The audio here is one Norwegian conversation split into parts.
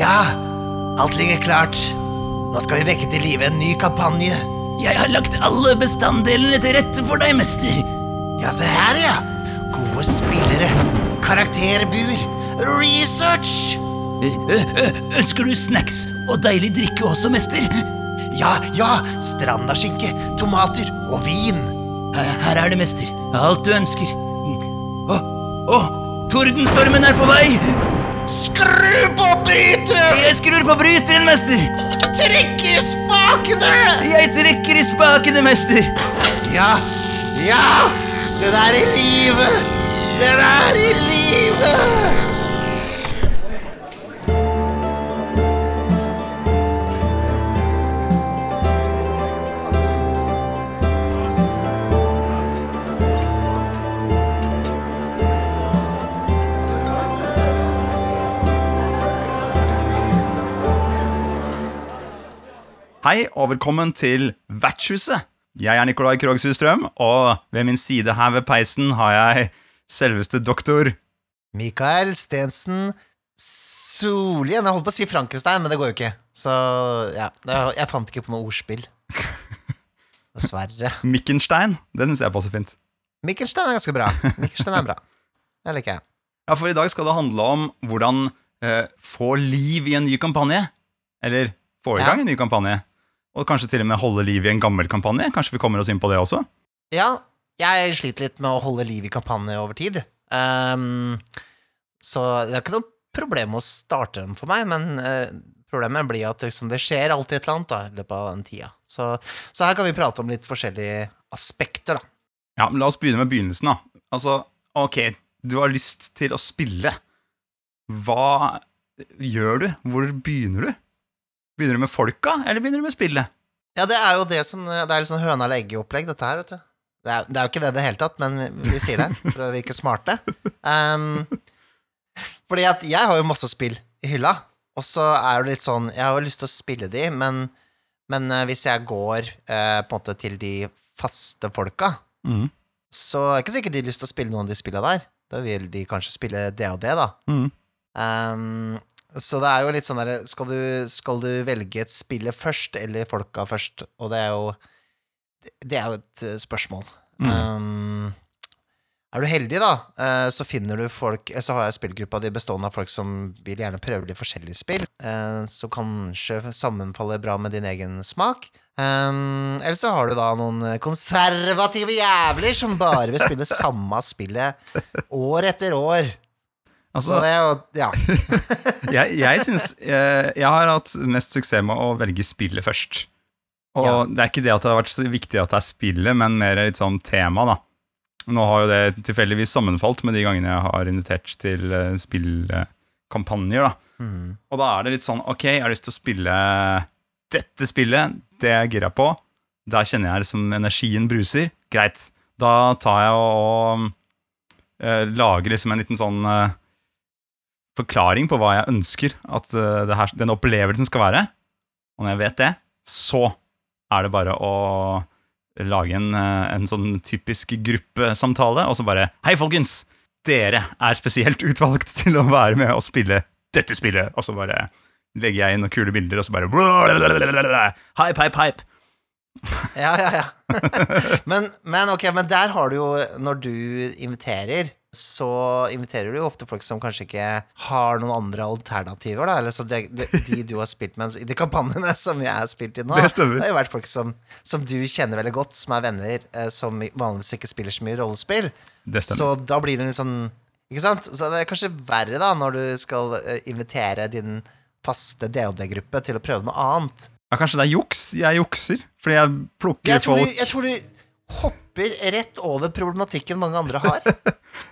Ja, alt ligger klart. Nå skal vi vekke til live en ny kampanje. Jeg har lagt alle bestanddelene til rette for deg, mester. Ja, se her, ja. Gode spillere, karakterbuer, research. Ø, Ønsker du snacks og deilig drikke også, mester? Ja, ja, strandaskinke, tomater og vin. Her, her er det, mester. Alt du ønsker. Å, å, tordenstormen er på vei! Skru på bryteren! Jeg skrur på bryteren, mester! Trykk i spakene! Jeg trekker i spakene, mester! Ja, ja, den er i live. Den er i live. Hei og velkommen til Vertshuset. Jeg er Nikolai Krogshus Strøm, og ved min side her ved peisen har jeg selveste doktor Mikael Stensen Solien. Jeg holdt på å si Frankenstein, men det går jo ikke. Så ja, jeg fant ikke på noe ordspill. Dessverre. Mikkenstein. Det syns jeg passer fint. Mikkelstein er ganske bra. Mikkelstein er bra. Det liker jeg. Ja, For i dag skal det handle om hvordan eh, få liv i en ny kampanje. Eller få i Ja. gang en ny kampanje. Og kanskje til og med holde liv i en gammel kampanje. Kanskje vi kommer oss inn på det også? Ja, jeg sliter litt med å holde liv i kampanje over tid. Um, så det er ikke noe problem å starte den for meg, men uh, problemet blir at liksom, det skjer alltid et eller annet da, i løpet av den tida. Så, så her kan vi prate om litt forskjellige aspekter, da. Ja, men La oss begynne med begynnelsen. da. Altså, ok, du har lyst til å spille. Hva gjør du? Hvor begynner du? Begynner du med folka, eller begynner du med spillet? Ja, det er jo det som Det er litt sånn høna eller egget-opplegg, dette her, vet du. Det er, det er jo ikke det i det hele tatt, men vi sier det for å virke smarte. Um, fordi at jeg har jo masse spill i hylla, og så er det litt sånn Jeg har jo lyst til å spille de, men, men eh, hvis jeg går eh, på en måte til de faste folka, mm. så er det ikke sikkert de har lyst til å spille noen av de spilla der. Da vil de kanskje spille det og det, da. Mm. Ehm, så det er jo litt sånn derre skal, du- skal du velge et spillet først, eller folka først? Og det er jo Det er jo et eh, spørsmål. Mm. Um, er du heldig, da, eh, så finner du folk eh, Så har jeg spillgruppa di bestående av folk som vil gjerne prøve litt forskjellige spill, som kanskje sammenfaller bra med din egen smak. Um, eller så har du da noen konservative jævler som bare vil spille samme spillet år etter år. Altså, Så det er jo Ja. jeg, jeg synes jeg, jeg har hatt mest suksess med å velge spillet først. Og Ja. det er ikke det at det har vært så viktig at det er spillet, men mer litt sånn tema, da. Nå har jo det tilfeldigvis sammenfalt med de gangene jeg har invitert til eh, spillkampanjer, da. Mm. Og da er det litt sånn Ok, jeg har lyst til å spille dette spillet. Det er jeg på. Der kjenner jeg liksom energien bruser. Greit. Da tar jeg og, og uh, lager liksom en liten sånn eh, forklaring på hva jeg ønsker at eh, det her, den opplevelsen skal være. Og når jeg vet det, så er det bare å lage en, eh, en sånn typisk gruppesamtale, og så bare Hei, folkens! Dere er spesielt utvalgt til å være med og spille dette spillet. Og så bare legger jeg inn noen kule bilder, og så bare Hype, hype, hype. Ja, ja, ja. men, men ok, men der har du jo Når du inviterer, så inviterer du jo ofte folk som kanskje ikke har noen andre alternativer, da. Eller så de, de, de du har spilt med i de kampanjene som jeg har spilt i nå, Det stemmer. har jo vært folk som, som du kjenner veldig godt, som er venner, eh, som vanligvis ikke spiller så mye rollespill. Det. Så da blir det litt sånn Ikke sant? Så det er kanskje verre, da, når du skal eh, invitere din faste DOD-gruppe til å prøve noe annet. Ja, kanskje det er juks? Jeg jukser. Fordi jeg plukker Jeg tror, folk jeg tror du hopper rett over problematikken mange andre har.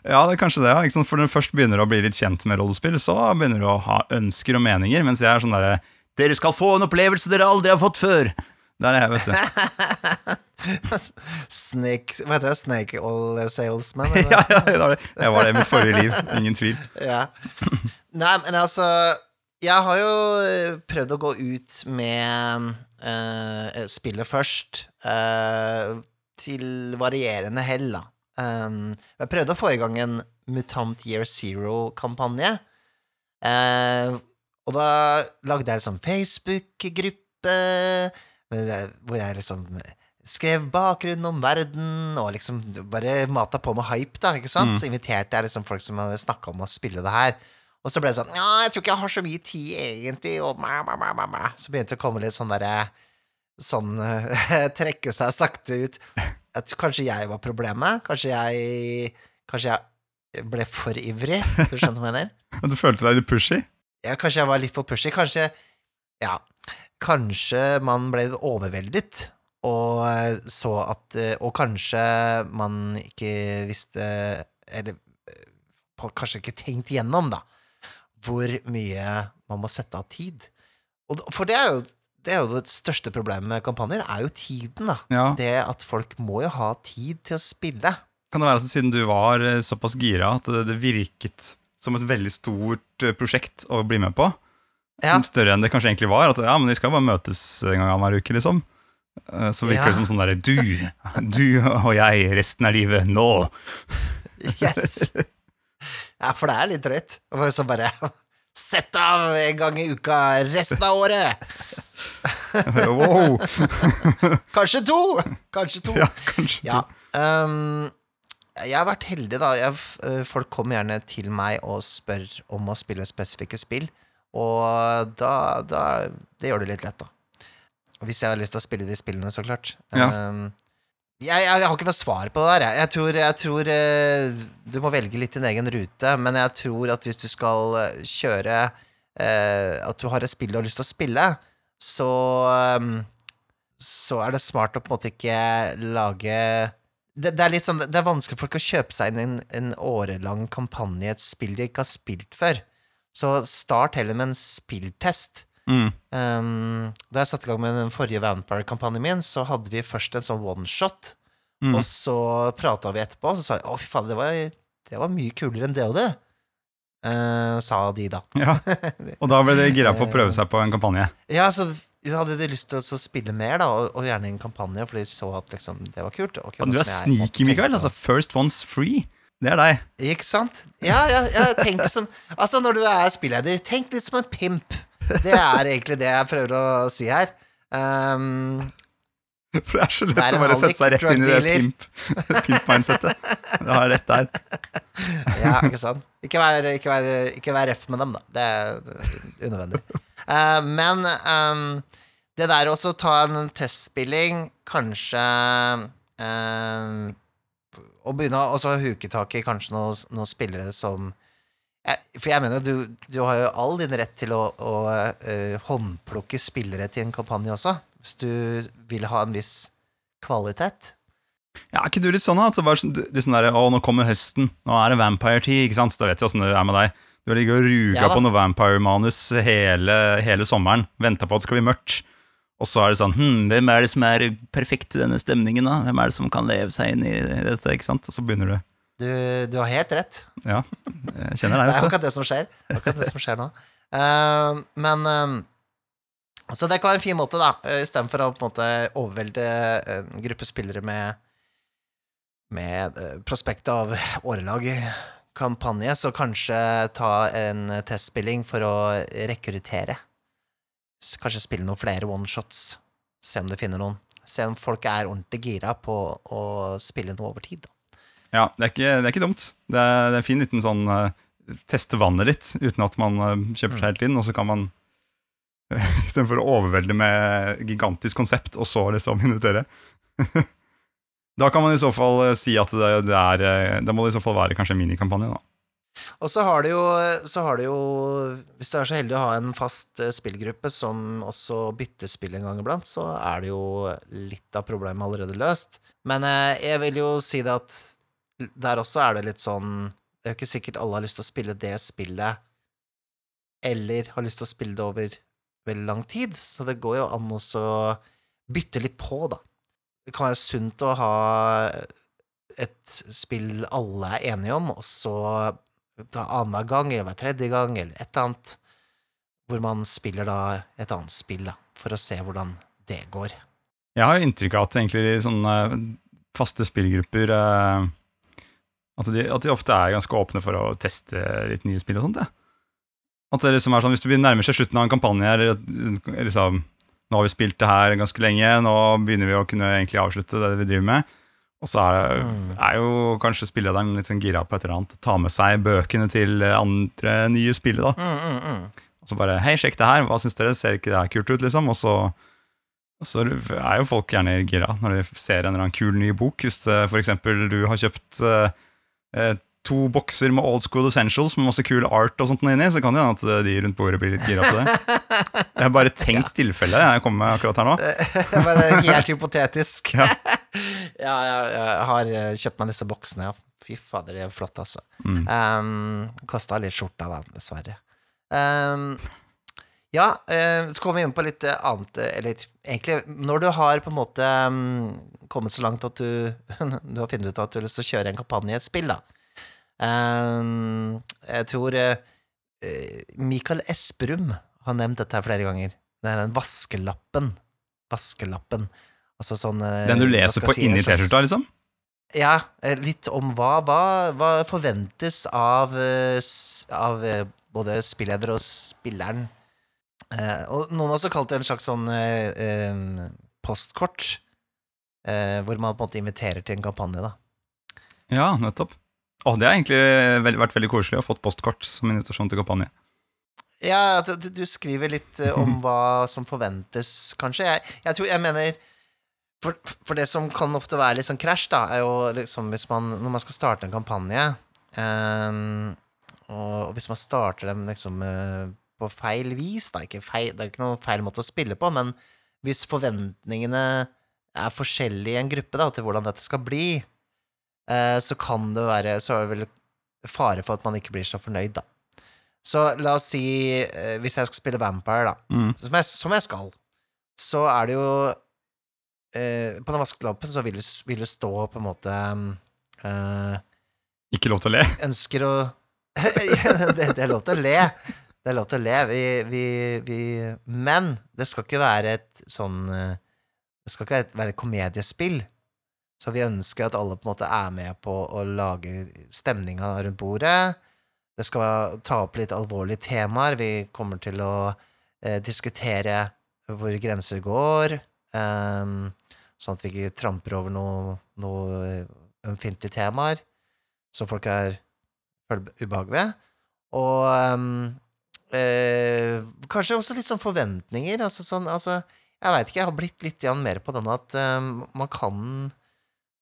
Ja, det er kanskje det, ja. For når du først begynner å bli litt kjent med rollespill, så begynner du å ha ønsker og meninger, mens jeg er sånn derre Dere skal få en opplevelse dere aldri har fått før! Der er jeg, vet du. Snake Hva heter det? Snake All salesman? ja, ja, det var det. Jeg var det i mitt forrige liv. Ingen tvil. Ja. Nei, men altså Jeg har jo eh, prøvd å gå ut med uh, spillet først, eh, til varierende hell, da. Um, jeg prøvde å få i gang en Mutant Year Zero-kampanje. Uh, Og da lagde jeg liksom Facebook-gruppe hvor jeg liksom skrev bakgrunnen om verden, og liksom bare mata på med hype, da, ikke sant? Mm. Så inviterte jeg liksom folk som snakka om å spille det her. Og så ble det sånn Ja, jeg tror ikke jeg har så mye tid, egentlig, og mæ, mæ, mæ, mæ. Så begynte det å komme litt sånn derre Sånn eh, trekke seg sakte ut. At kanskje jeg var problemet. Kanskje jeg Kanskje jeg ble for ivrig. Du skjønner hva jeg mener? Du følte deg litt pushy? Ja, kanskje jeg var litt for pushy. Kanskje Ja. Kanskje man ble overveldet, og eh, så at eh, Og kanskje man ikke visste Eller kanskje ikke tenkt gjennom, da, hvor mye man må sette av tid. Og, for det er jo det er jo det største problemet med kampanjer, er jo tiden, da. Ja. Det at folk må jo ha tid til å spille. Kan det være at siden du var eh, såpass gira at det, virket som et veldig stort eh, prosjekt å bli med på? Ja. Større enn det kanskje egentlig var? At ja, men vi skal bare møtes en gang annenhver uke, liksom. Eh, Så virker Ja. det som sånn derre Du, du og jeg resten av livet nå. Yes! Ja, for det er litt drøyt. Og så bare Sett av en gang i uka resten av året! Wow! Kanskje to! Kanskje to. Ja, kanskje Ja. ehm, jeg har vært heldig, da. Jeg, eh, folk kommer gjerne til meg og spør om å spille spesifikke spill, og da, da Det gjør det litt lett, da. Hvis jeg har lyst til å spille de spillene, så klart. Ja. Um, jeg, jeg, jeg har ikke noe svar på det der. Jeg, tror, jeg tror uh, du må velge litt din egen rute, men jeg tror at hvis du skal kjøre uh, At du har et spill du har lyst til å spille, så ehm, så er det smart å på en måte ikke lage det, det er litt sånn, det er vanskelig for folk å kjøpe seg inn i en, en årelang kampanje i et spill de ikke har spilt før. Så start heller med en spilltest. Mm. Um, da jeg satte i gang med den forrige Vampire-kampanjen min, så hadde vi først en sånn one-shot, Mm. og så prata vi etterpå, og så sa jeg å, fy faen, det var, det var mye kulere enn det og det. Eh, sa de da. Ja. Og da ble det gira på å prøve seg på en kampanje. Ja, så hadde de lyst til å spille mer, da, og, og gjerne i en kampanje, for de så at liksom, det var kult. Og du er sneaky, Mikael. Altså, first one's free. Det er deg. Ikke sant? Ja, ja, ja tenk som Altså, når du er spilleder, tenk litt som en pimp. Det er egentlig det jeg prøver å si her. Um, For det er så lett er å bare sette seg rett inn i det pimp-mindsettet. pimp-. Du har rett der. ja, ikke sant? Ikke vær, ikke, vær, ikke vær røff med dem, da. Det er unødvendig. Uh, men um, det der også ta en testspilling, kanskje um, Og begynne å huke tak i kanskje noen, noen spillere som For jeg mener, du, du har jo all din rett til å, å uh, håndplukke spillere til en kampanje også, hvis du vil ha en viss kvalitet. Ja, er ikke du litt sånn, da? Altså, bare sånn, er sånn der, å, nå kommer høsten, nå er det Vampire-tid, ikke sant? Da vet jeg åssen det er med deg. Du har ligget og ruga Ja på noe Vampire-manus hele, hele sommeren, venta på at det skal bli mørkt. Og så er det sånn hm, Hvem er det som er perfekt i denne stemningen, da? Hvem er det som kan leve seg inn i dette? ikke sant? Og så begynner du. Du, du har helt rett. Ja, jeg kjenner Det deg, er vet du. akkurat det som skjer. Akkurat det som skjer nå. Uh, men eh, Så det kan være en fin måte, da, uh, istedenfor å på en måte overvelde en gruppe spillere med med uh, prospekt av årelag kampanje, så kanskje ta en testspilling for å rekruttere. Kanskje spille noen flere oneshots. Se om du finner noen. Se om folk er ordentlig gira på å spille noe over tid. Da. Ja, det er ikke, det er ikke dumt. Det er, det er en fin liten sånn eh, Teste vannet litt, uten at man eh, kjøper seg helt inn, og så kan man Istedenfor å overvelde med gigantisk konsept, og så liksom invitere. da kan man i så fall eh, si at det, det er Det Da må det i så fall være kanskje en minikampanje, da. Og så har jo, så har du jo Hvis du er så heldig å ha en fast eh, spillgruppe som også bytter spill en gang iblant, så er det jo litt av problemet allerede løst. Men eh, jeg vil jo si det at der også er det litt sånn Det er jo ikke sikkert alle har lyst til å spille det spillet, eller har lyst til å spille det over lang tid, så det går jo an å bytte litt på, da. Det kan være sunt å ha et spill alle er enige om, og så ta annenhver gang, eller hver tredje gang, eller et eller annet, hvor man spiller da et annet spill, da, for å se hvordan det går. Jeg har jo inntrykk av at egentlig sånne faste spillgrupper eh, at, de, at de ofte er ganske åpne for å teste litt nye spill og sånt. Ja. At det liksom er sånn, Hvis du nærmer seg slutten av en kampanje eller liksom, Nå har vi spilt det her ganske lenge, nå begynner vi å kunne egentlig avslutte det vi driver med. Og så er, det er jo kanskje spillederen litt sånn gira på et eller annet. Ta med seg bøkene til andre nye spillet. da Mm, mm, mm. Og så bare Hei, sjekk det her. Hva syns dere? Ser ikke det her kult ut? liksom? Og så, og så er jo folk gjerne gira når de ser en eller annen kul ny bok. Hvis f.eks. for eksempel du har kjøpt et, eh, to bokser med Old School Essentials med masse kul art og sånt inni, så kan det hende at de rundt bordet blir litt gira på det. Jeg har bare tenkt tilfellet jeg kommer med akkurat her nå. Det Bare helt hypotetisk. Ja. ja, jeg, har eh, kjøpt meg disse boksene, ja. Fy fader, det er flott, altså. Mm. Um, Kosta litt skjorta, da, dessverre. Um, ja, eh, så kommer vi inn på litt eh, annet eh, Eller egentlig, når du har på en måte um, kommet så langt at du, du har funnet ut at du har lyst til å kjøre en kampanje i et spill, da. Um, jeg tror uh, eh, Mikael Esperum har nevnt dette her flere ganger. Det er den vaskelappen. Vaskelappen. Altså sånn eh, Den du leser på si, inni T-skjorta, liksom? ja, litt om hva, hva, hva forventes av, av både spilleder og spilleren. Eh, og noen har også kalt det en slags sånn eh, postkort, eh, hvor man på en måte inviterer til en kampanje, da. Ja, nettopp. Å, det har egentlig vært veldig koselig å få fått postkort som invitasjon til kampanje. Ja, du, du skriver litt eh, om hva som forventes, kanskje. Jeg, jeg tror jeg mener for, for det som kan ofte være litt sånn krasj, da, er jo liksom hvis man Når man skal starte en kampanje, um, og hvis man starter dem liksom eh, på feil vis, da ikke feil, Det er ikke noen feil måte å spille på, men hvis forventningene er forskjellige i en gruppe da, til hvordan dette skal bli, så kan det være Så er det vel fare for at man ikke blir så fornøyd, da. Så la oss si, eh, hvis jeg skal spille Vampire, da, Mm. som jeg, som jeg skal, så er det jo eh, På den vaskelappen så vil det, vil det stå på en måte eh, Ikke lov til å le. Ønsker å det, det er lov til å le. Det er lov til å le. Vi, vi, vi Men det skal ikke være et sånn eh, Det skal ikke være et komediespill. Så vi ønsker at alle på en måte er med på å lage stemninga rundt bordet. Det skal ta opp litt alvorlige temaer. Vi kommer til å eh, diskutere hvor grenser går, ehm, sånn at vi ikke tramper over noe, noe eh, ømfintlige temaer som folk er ubehag ved. Og ehm, eh, kanskje også litt sånn forventninger. Altså sånn, altså, jeg veit ikke, jeg har blitt litt mer på den at ehm, man kan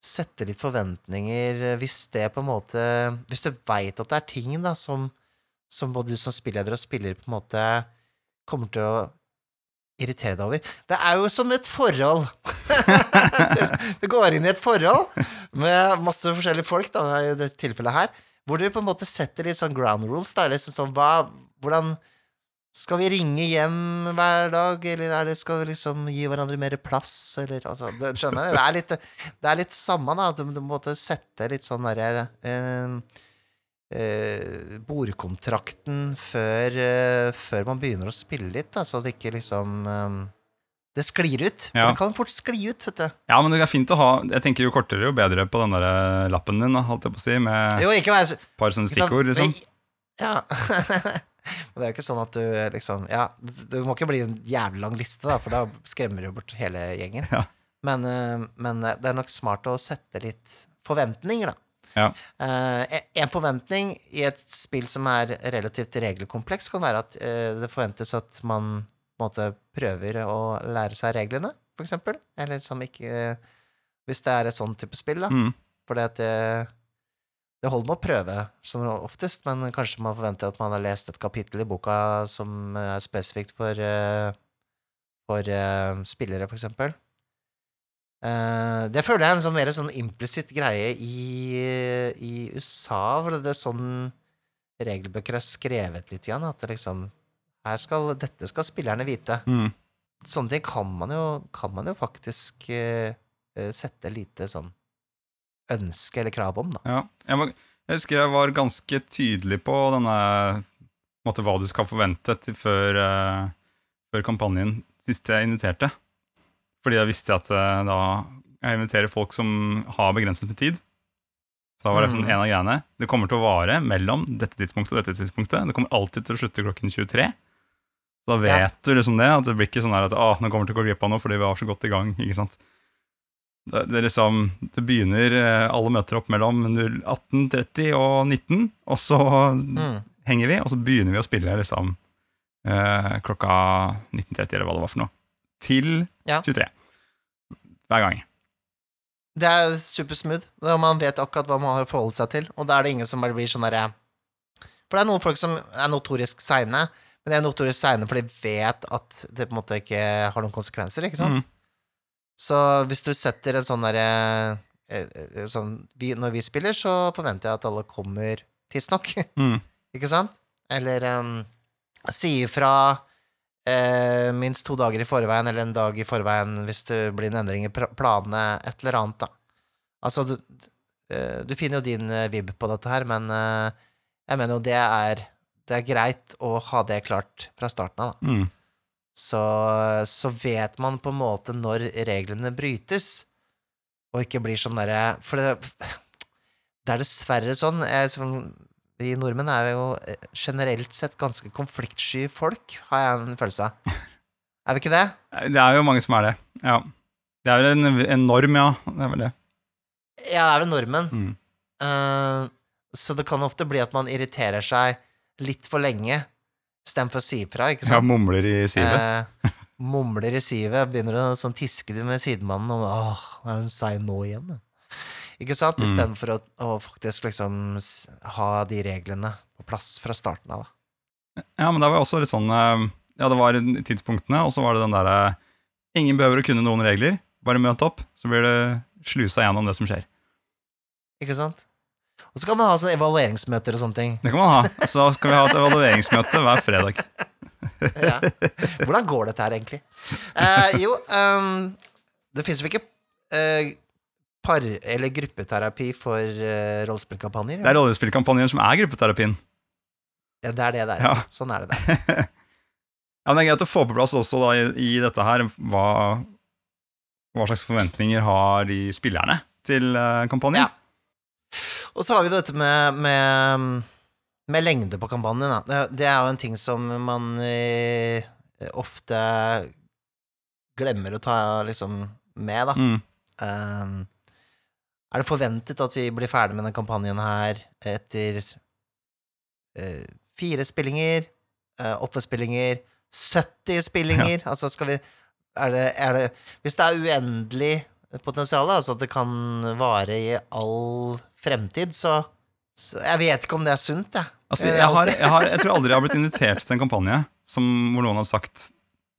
sette litt forventninger eh, hvis det på en måte Hvis du veit at det er ting da som, som både du som spilleder og spiller på en måte kommer til å irritere deg over. Det er jo som et forhold. det, går inn i et forhold med masse forskjellige folk, da, i dette tilfellet her, hvor du på en måte setter litt sånn ground rules, da, liksom sånn hva Hvordan skal vi ringe hjem hver dag, eller er det, skal vi liksom gi hverandre mer plass, eller altså det, Skjønner du? Det er litt det er litt samme, da, at du måtte sette litt sånn derre eh, eh, bordkontrakten før, eh, før man begynner å spille litt, da, så det ikke liksom eh, Det sklir ut. Ja. Det kan fort skli ut, vet du. Ja, men det er fint å ha Jeg tenker jo kortere, jo bedre på den der eh, lappen din, holdt jeg på å si, med et Jo, ikke være par sånne stikkord, liksom. Ja. Men det er jo ikke sånn at du liksom Ja, det må ikke bli en jævlig lang liste, da, for da skremmer du bort hele gjengen. Ja. Men, eh, men det er nok smart å sette litt forventninger, da. Ja. Uh, en forventning i et spill som er relativt regelkompleks, kan være at uh, det forventes at man måte prøver å lære seg reglene, for eksempel. Eller som ikke Hvis det er et sånn type spill, da. Mm. For det, det holder med å prøve, som oftest, men kanskje man forventer at man har lest et kapittel i boka som er spesifikt for, eh, for eh, spillere, for eksempel. Eh, det føler jeg er en sånn mer sånn implisitt greie i, i USA, hvor det er sånn regelbøker er skrevet litt igjen, at det liksom her skal, Dette skal spillerne vite. Mm. Sånne ting kan man jo, kan man jo faktisk eh, eh, sette lite sånn ønske eller krav om. Ja. Jeg, var, jeg husker jeg var ganske tydelig på denne på måte, hva du skal forvente til før, uh, før kampanjen sist jeg inviterte. Fordi jeg visste at uh, da jeg inviterer folk som har begrenset med tid. Så da var det sånn Mm. en av greiene Det kommer til å vare mellom dette tidspunktet og dette tidspunktet. Det kommer alltid til å slutte klokken 23. Så da vet Ja. du liksom det, at det blir ikke sånn at å, nå kommer vi til å gå glipp av noe fordi vi var så godt i gang. ikke sant? Det, det liksom Det begynner eh, Alle møter opp mellom 18.30 og 19, og så Mm. henger vi, og så begynner vi å spille liksom eh, klokka 19.30, eller hva det var for noe, til Ja. 23. Hver gang. Det er supersmooth. og Man vet akkurat hva man har å forholde seg til, og da er det ingen som bare blir sånn derre For det er noen folk som er notorisk seine, men de er notorisk seine for de vet at det på en måte ikke har noen konsekvenser, ikke sant? Mhm. Så hvis du setter en sånn derre eh, eh, sånn, Når vi spiller, så forventer jeg at alle kommer tidsnok, Mm. ikke sant? Eller um, si ifra eh, minst to dager i forveien, eller en dag i forveien, hvis det blir en endring i planene, et eller annet, da. Altså, du, eh, du finner jo din vib på dette her, men eh, jeg mener jo det er Det er greit å ha det klart fra starten av, da. Mm. Så, så vet man på en måte når reglene brytes, og ikke blir sånn derre For det, det er dessverre sånn jeg, Vi nordmenn er jo eh, generelt sett ganske konfliktsky folk, har jeg en følelse av. Er vi ikke det? Det er jo mange som er det. Ja. Det er vel en, en norm, ja. Det er vel det. Ja, det er vel normen. Mm. Uh, så det kan ofte bli at man irriterer seg litt for lenge, istedenfor for Sifra, ikke sant? Ja, mumler i sivet. Eh, mumler i sivet, begynner å sånn tiske med sidemannen om Åh, er hun sier nå igjen? da?» Ikke sant? Mm. Istedenfor å, å faktisk liksom ha de reglene på plass fra starten av. Da. Ja, men det var også litt sånn eh, Ja, det var tidspunktene, og så var det den derre Ingen behøver å kunne noen regler, bare møt opp, så blir det slusa gjennom det som skjer. Ikke sant? Og så kan man ha sånne evalueringsmøter og sånne ting. Det kan man ha. Så skal vi ha et evalueringsmøte hver fredag. Ja. Hvordan går dette her, egentlig? Eh, jo, um, det fins vel ikke eh, par- eller gruppeterapi for uh, rollespillkampanjer? Det er rollespillkampanjen som er gruppeterapien. Ja, det er det der. Ja. Sånn er det der. Ja, men Det er greit å få på plass også da, i, i dette her hva, hva slags forventninger har de spillerne til uh, kampanjen. Ja. Og så har vi dette med, med, med lengde på kampanjen. Da. Det, er jo en ting som man eh, ofte glemmer å ta liksom med, da. Mm. Um, er det forventet at vi blir ferdig med denne kampanjen her etter eh, fire spillinger, eh, åtte spillinger, 70 spillinger? Altså, skal vi er det, er det Hvis det er uendelig potensial, altså at det kan vare i all fremtid, så, så Jeg vet ikke om det er sunt, jeg. Altså, Eh, jeg, har, jeg, har, jeg tror aldri jeg har blitt invitert til en kampanje som, hvor noen har sagt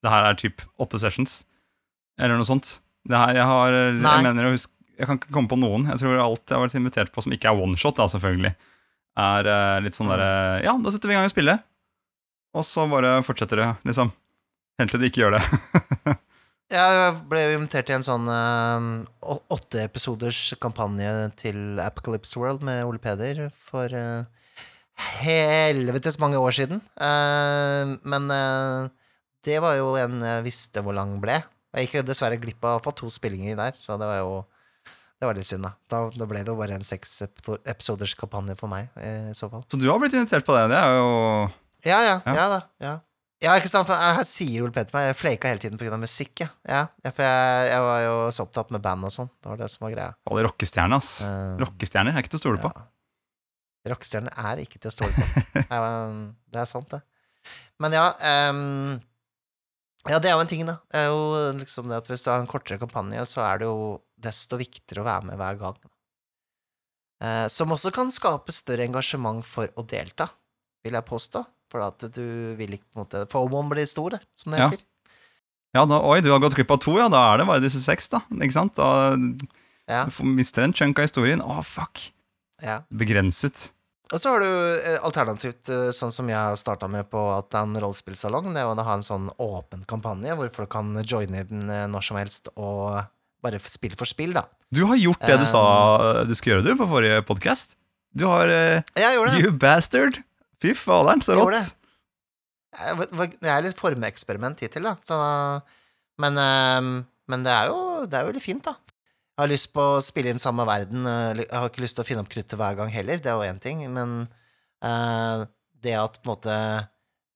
det her er typ åtte sessions, eller noe sånt. Det her, jeg, har, jeg mener å huske Jeg kan ikke komme på noen. Jeg tror alt jeg har vært invitert på som ikke er oneshot, da, selvfølgelig, er eh, litt sånn derre Ja, da setter vi i gang og spiller. Og så bare fortsetter det, liksom. Helt til de ikke gjør det. Jeg ble invitert til en sånn uh, å- åtte episoders kampanje til Apocalypse World med Ole Peder for uh, helvetes mange år siden. Uh, men uh, det var jo en jeg visste hvor lang ble. Jeg gikk dessverre glipp av å få to spillinger der, så det var jo det var litt synd, da. Da, da ble det jo bare en seks episo- episoders kampanje for meg, eh, i så fall. Så du har blitt invitert på det. Det er jo Ja, ja. Ja. Ja, da. Ja. Ja, ikke sant, for her sier Ole Petter meg Jeg flaka hele tiden pga. musikk, ja. ja. ja for jeg, jeg var jo så opptatt med band og sånn. Det var det som var greia. Alle rockestjerner, ass. Eh, Rockestjerner er ikke til å stole på. ja. Rockestjerner er ikke til å stole på. Det er sant, det. Men ja um, Ja, det er jo en ting, da. Det er jo liksom det at Hvis du har en kortere kampanje, så er det jo desto viktigere å være med hver gang. Uh, som også kan skape større engasjement for å delta, vil jeg påstå. For at du vil ikke på en måte FOMOen blir stor, det, som det heter. Ja, da, oi, du har gått glipp av to, ja. Da er det bare disse seks, da. Ikke sant? Da Ja. mister en chunk av historien. Å, fuck. ja. Begrenset. Og så har du eh, alternativt, eh, sånn som jeg starta med på at det er en rollespillsalong, det er å ha en sånn åpen kampanje hvor folk kan joine den eh, når som helst og bare spill for spill, da. Du har gjort det du Um, sa du skulle gjøre, du, på forrige podkast. Du har uh, Jeg gjorde det. You bastard! Fy faderen, så rått. Det er litt formeksperiment hittil, da. Så, men, eh, men det er jo det er jo veldig fint, da. Jeg har lyst på å spille inn samme verden. eh, Jeg har ikke lyst til å finne opp kruttet hver gang heller, det er jo én ting, men uh, det at på en måte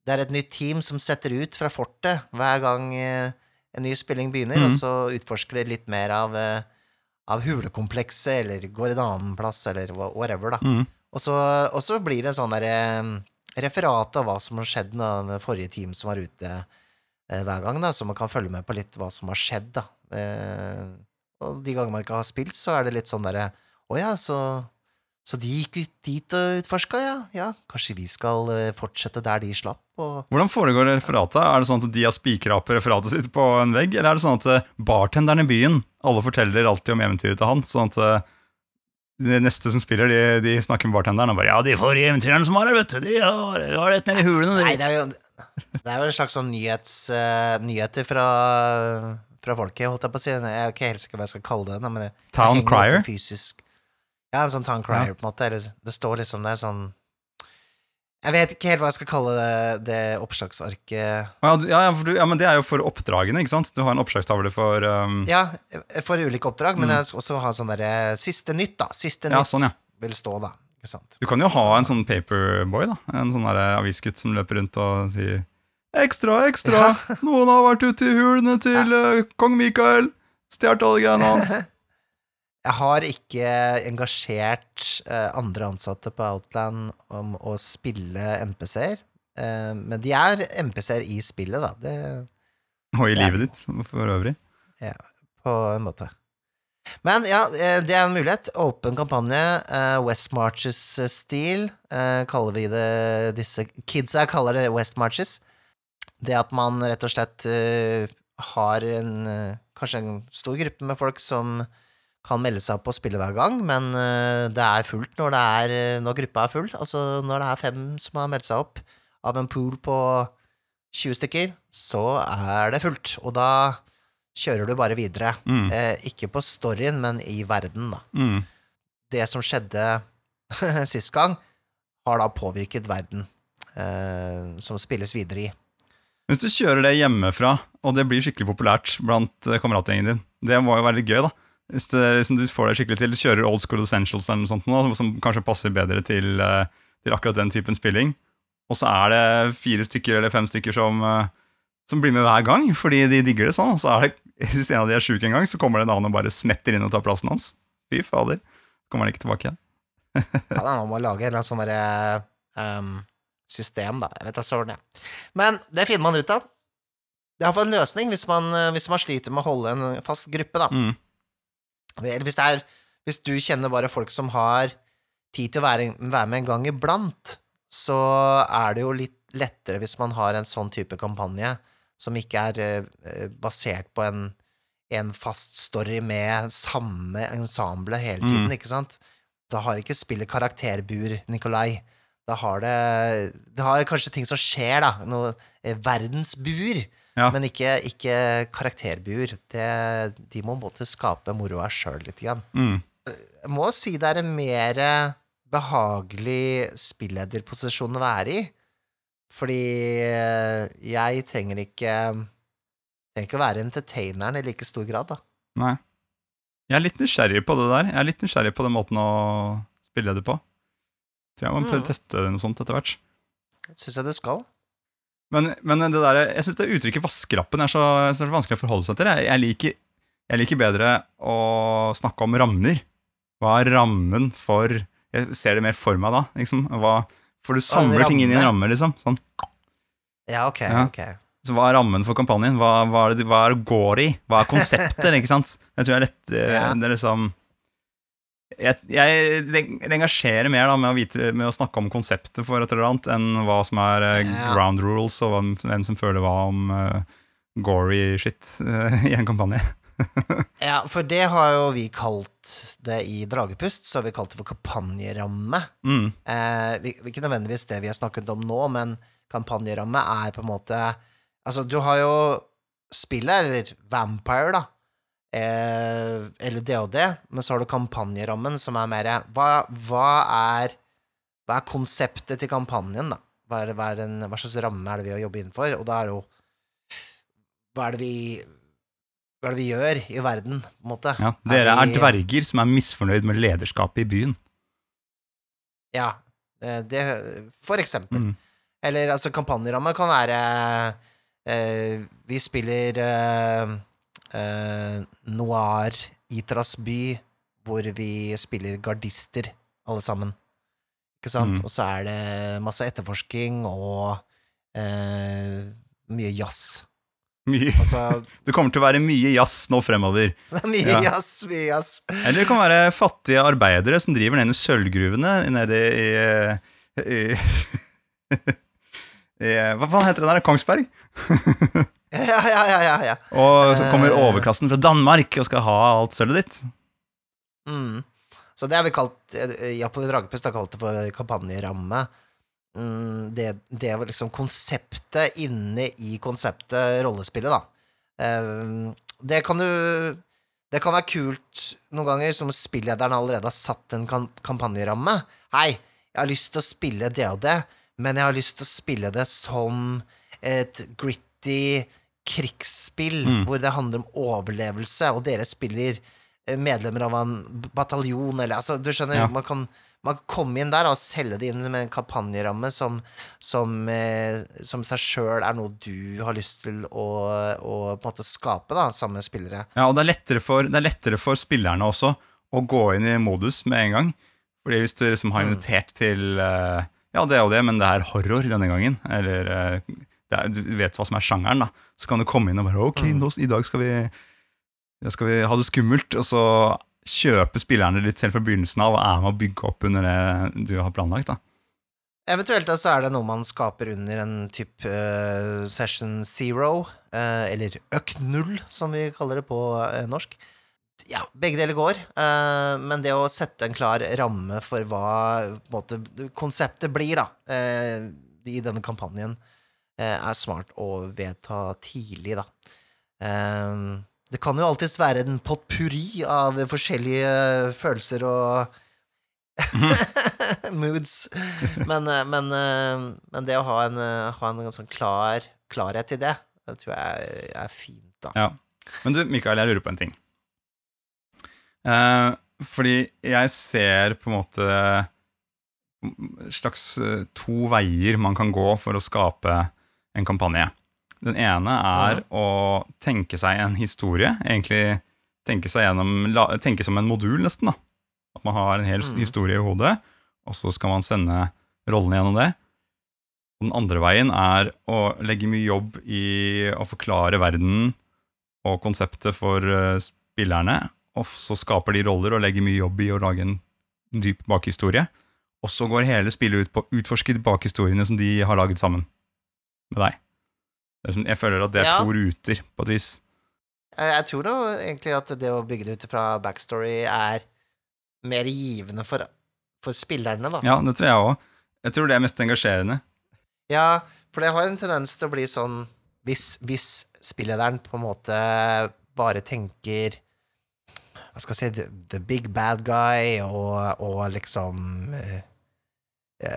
Det er et nytt team som setter ut fra fortet hver gang uh, en ny spilling begynner, mm. og så utforsker de litt mer av, uh, av hulekomplekset, eller går en annen plass, eller whatever, da. Mm. Og så, og så blir det sånn derre referat av hva som har skjedd med forrige team som var ute eh, hver gang, da, så man kan følge med på litt hva som har skjedd, da. Eh, og de gangene man ikke har spilt, så er det litt sånn derre Å ja, så, så de gikk ut dit og utforska, ja. Ja, kanskje vi skal eh, fortsette der de slapp, Hvordan foregår referatet? Er det sånn at de har spikra opp referatet sitt på en vegg, eller er det sånn at bartenderen i byen alle forteller alltid om eventyret til han, sånn at de neste som spiller, de, de snakker med bartenderen og bare Ja, de forrige eventyrerne som var her, vet du, de har, har rett ned i hulene. Nei, det er jo, det er jo en slags sånn nyhets, uh, nyheter fra, fra folket, holdt jeg på å si. Jeg er ikke helt sikker på hva jeg skal kalle det. Men det, Town crier? Fysisk. Ja, en sånn town crier, på en måte. Eller, det står liksom der sånn Jeg vet ikke helt hva jeg skal kalle det, det oppslagsarket. Ja, ja, du, ja, men det er jo for oppdragene, ikke sant? Du har en oppslagstavle for um, Ja, for ulike oppdrag, men jeg skal også ha sånn derre Siste nytt, da. Siste Mm. Ja, nytt sånn, ja. vil stå, da. Ikke sant. Du kan jo ha en sånn paperboy, da. En sånn avisgutt som løper rundt og sier Ekstra, ekstra! Noen har vært ute i hulene til eh, kong Mikael. Stjålet alle greiene hans. Jeg har ikke engasjert eh, andre ansatte på Outland om å spille NPC-er. Eh, men de er NPC-er i spillet, da. Det, Og i livet ditt for øvrig. Ja, på en måte. Men ja, eh, det er en mulighet. Åpen kampanje. West Marches-stil kaller vi det disse Kidsa kaller det West Marches. Det at man rett og slett har en kanskje en stor gruppe med folk som kan melde seg opp og spille hver gang, men eh, det er fullt når, det er, eh, når gruppa er full. Altså når det er fem som har meldt seg opp av en pool på 20 stykker, så er det fullt. Og da kjører du bare videre. Mm. Eh, ikke på storyen, men i verden, da. Mm. Det som skjedde sist gang, har da påvirket verden eh, som spilles videre i. Hvis du kjører det hjemmefra, og det blir skikkelig populært blant eh, kameratgjengen din, det må jo være litt gøy, da. Hvis, det, hvis du får det skikkelig til, kjører old school essentials eller noe sånt, nå, som kanskje passer bedre til, eh, til akkurat den typen spilling, og så er det fire stykker eller fem stykker som, eh, som blir med hver gang, fordi de digger det sånn, og så er det, hvis en av de er sjuk en gang, så kommer det en annen og bare smetter inn og tar plassen hans. Fy fader. Kommer han ikke tilbake igjen. Ja, da må man lage en eller annen sånn derre ehm, system, da. Jeg vet da søren, jeg. Men det finner man ut av. Det er iallfall en løsning hvis man, eh, hvis man sliter med å holde en fast gruppe, da. Mm. Eller hvis det er Hvis du kjenner bare folk som har tid til å være, være med en gang iblant, så er det jo litt lettere hvis man har en sånn type kampanje som ikke er eh, basert på en, en fast story med samme ensemble hele tiden, Mm. ikke sant? Da har ikke spillet karakterbur, Nikolai. Da har det Det har kanskje ting som skjer, da. Noe eh, verdensbur. Ja. Men ikke, ikke karakterbuer. Det, de må måtte skape moroa sjøl litt. Igjen. Mm. Jeg må si det er en mer behagelig spillederposisjon å være i. Fordi jeg trenger ikke Trenger ikke å være entertaineren i like stor grad, da. Nei. Jeg er litt nysgjerrig på det der. Jeg er litt nysgjerrig på den måten å spille det på. Tror jeg må prøve Mm. teste noe sånt etter hvert. Syns jeg du skal. Men, men det der, jeg syns uttrykket 'vaskelappen' er så, er så vanskelig å forholde seg til. Jeg, jeg, liker, jeg liker bedre å snakke om rammer. Hva er rammen for Jeg ser det mer for meg da. Liksom. Hva, for du samler ting inn i en ramme, liksom. Sånn. Ja, ok. Ja. ok. Så hva er rammen for kampanjen? Hva, hva, er det, hva er det går i? Hva er konseptet? ikke sant? Jeg tror jeg er lett eh, Ja. Det er liksom jeg, jeg det engasjerer mer da med å, vite, med å snakke om konseptet for et eller annet, enn hva som er eh, ground rules, og hvem, hvem som føler hva om uh, gory shit uh, i en kampanje. Ja, for det har jo vi kalt det i Dragepust, så har vi kalt det for kampanjeramme. Mm. Eh, ikke nødvendigvis det vi har snakket om nå, men kampanjeramme er på en måte Altså, du har jo spillet, eller Vampire, da, eh, eller DOD, men så har du kampanjerammen, som er mer hva, hva er Hva er konseptet til kampanjen, da? Hva, er hva, er den, hva slags ramme er det vi har jobbet innenfor? Og da er det jo Hva er det vi hva er det vi gjør i verden, på en måte. Ja, dere er vi- dverger som er misfornøyd med lederskapet i byen. Ja, det, det For eksempel. Mm. Eller altså, kampanjeramme kan være eh, Vi spiller eh, eh, Noir Itras by, hvor vi spiller gardister, alle sammen. Ikke sant? Mm. Og så er det masse etterforsking og eh, mye jazz. Mye. Altså, Det kommer til å være mye jazz nå fremover. er mye Ja. jazz, mye jazz. Eller det kan være fattige arbeidere som driver nede i sølvgruvene nede i, i, i Hva faen heter det der? Kongsberg? Ja, ja, ja, ja, ja. Og så kommer Eh. overklassen fra Danmark og skal ha alt sølvet ditt. Mm. Så det har vi kalt Japan i Dragepust har kalt det for kampanjeramme. Mm, det, det var liksom konseptet inne i konseptet rollespillet, da. Eh, det kan du Det kan være kult noen ganger som spillederen allerede har satt en kampanjeramme. Hei, jeg har lyst til å spille det og det, men jeg har lyst til å spille det som et gritty krigsspill Mm. hvor det handler om overlevelse, og dere spiller eh, medlemmer av en bataljon, eller altså, du skjønner, Ja. man, kan, man kan komme inn der og selge det inn med en kampanjeramme som, som, eh, som seg sjøl er noe du har lyst til å, å på en måte skape, da, sammen med spillere. Ja, og det er, lettere for, det er lettere for spillerne også å gå inn i modus med en gang. Fordi hvis du liksom har Mm. invitert til eh, Ja, det og det, men det er horror denne gangen, eller eh, er, du vet hva som er sjangeren, da, så kan du komme inn og bare Ok, Mm. nå, i dag skal vi, skal vi ha det skummelt, og så kjøpe spillerne litt selv fra begynnelsen av og er med å bygge opp under det du har planlagt. da. Eventuelt så er det noe man skaper under en type uh, session zero, uh, eller øk null, som vi kaller det på uh, norsk. Ja, begge deler går, men det å sette en klar ramme for hva måte, konseptet blir, da, i denne kampanjen, er smart å vedta tidlig, da. Eh, det kan jo alltids være en potpurri av forskjellige følelser og moods. Men, eh, men, eh, men det å ha en, eh, ha en sånn klar klarhet i det, det tror jeg er fint, da. Ja. Men du, Mikael, jeg lurer på en ting. Eh, fordi jeg ser på en måte slags eh, to veier man kan gå for å skape en kampanje. Den ene er å tenke seg en historie, egentlig tenke seg gjennom, tenke som en modul nesten da. At man har en hel mm. historie i hodet, og så skal man sende rollene gjennom det. Og Den andre veien er å legge mye jobb i å forklare verden og konseptet for eh, spillerne, og så skaper de roller og legger mye jobb i å lage en dyp bakhistorie. Og så går hele spillet ut på å utforske bakhistoriene som de har laget sammen med deg. Det er sånn, jeg føler at det er Ja. to ruter, på et vis. Jeg, jeg tror da egentlig at det å bygge det ut fra backstory er mer givende for, for spillerne, da. Ja, det tror jeg òg. Jeg tror det er mest engasjerende. Ja, for det har en tendens til å bli sånn hvis, hvis spillederen på en måte bare tenker Hva skal jeg si The, the big bad guy, og, og liksom eh, eh,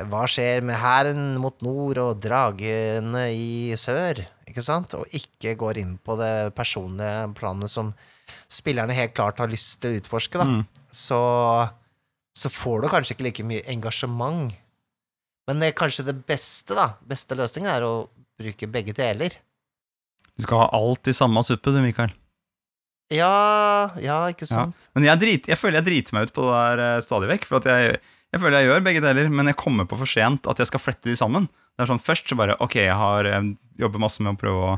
Hva skjer med hæren mot nord og dragene i sør? Ikke sant? Og ikke går inn på det personlige planet som spillerne helt klart har lyst til å utforske, da Mm. så, så får du kanskje ikke like mye engasjement. Men det er kanskje det beste, da. Beste løsningen er å bruke begge deler. Du skal ha alt i samme suppe, du, Mikael. Ja, ja, ikke Ja. sant? Men jeg, drit, jeg føler jeg driter meg ut på det der eh, stadig vekk. For at jeg, jeg føler jeg gjør begge deler, men jeg kommer på for sent at jeg skal flette de sammen. Det er sånn Først så bare Ok, jeg har eh, jobber masse med å prøve å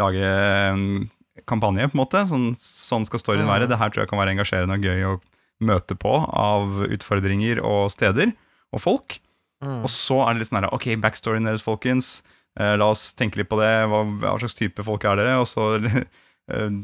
lage en kampanje, på en måte. Sånn, sånn skal storyen være. Det her tror jeg kan være engasjerende og gøy å møte på av utfordringer og steder og folk. Mm. Og så er det litt sånn her Ok, backstoryen deres, folkens. Eh, la oss tenke litt på det. Hva, hva slags type folk er dere? Og så eh,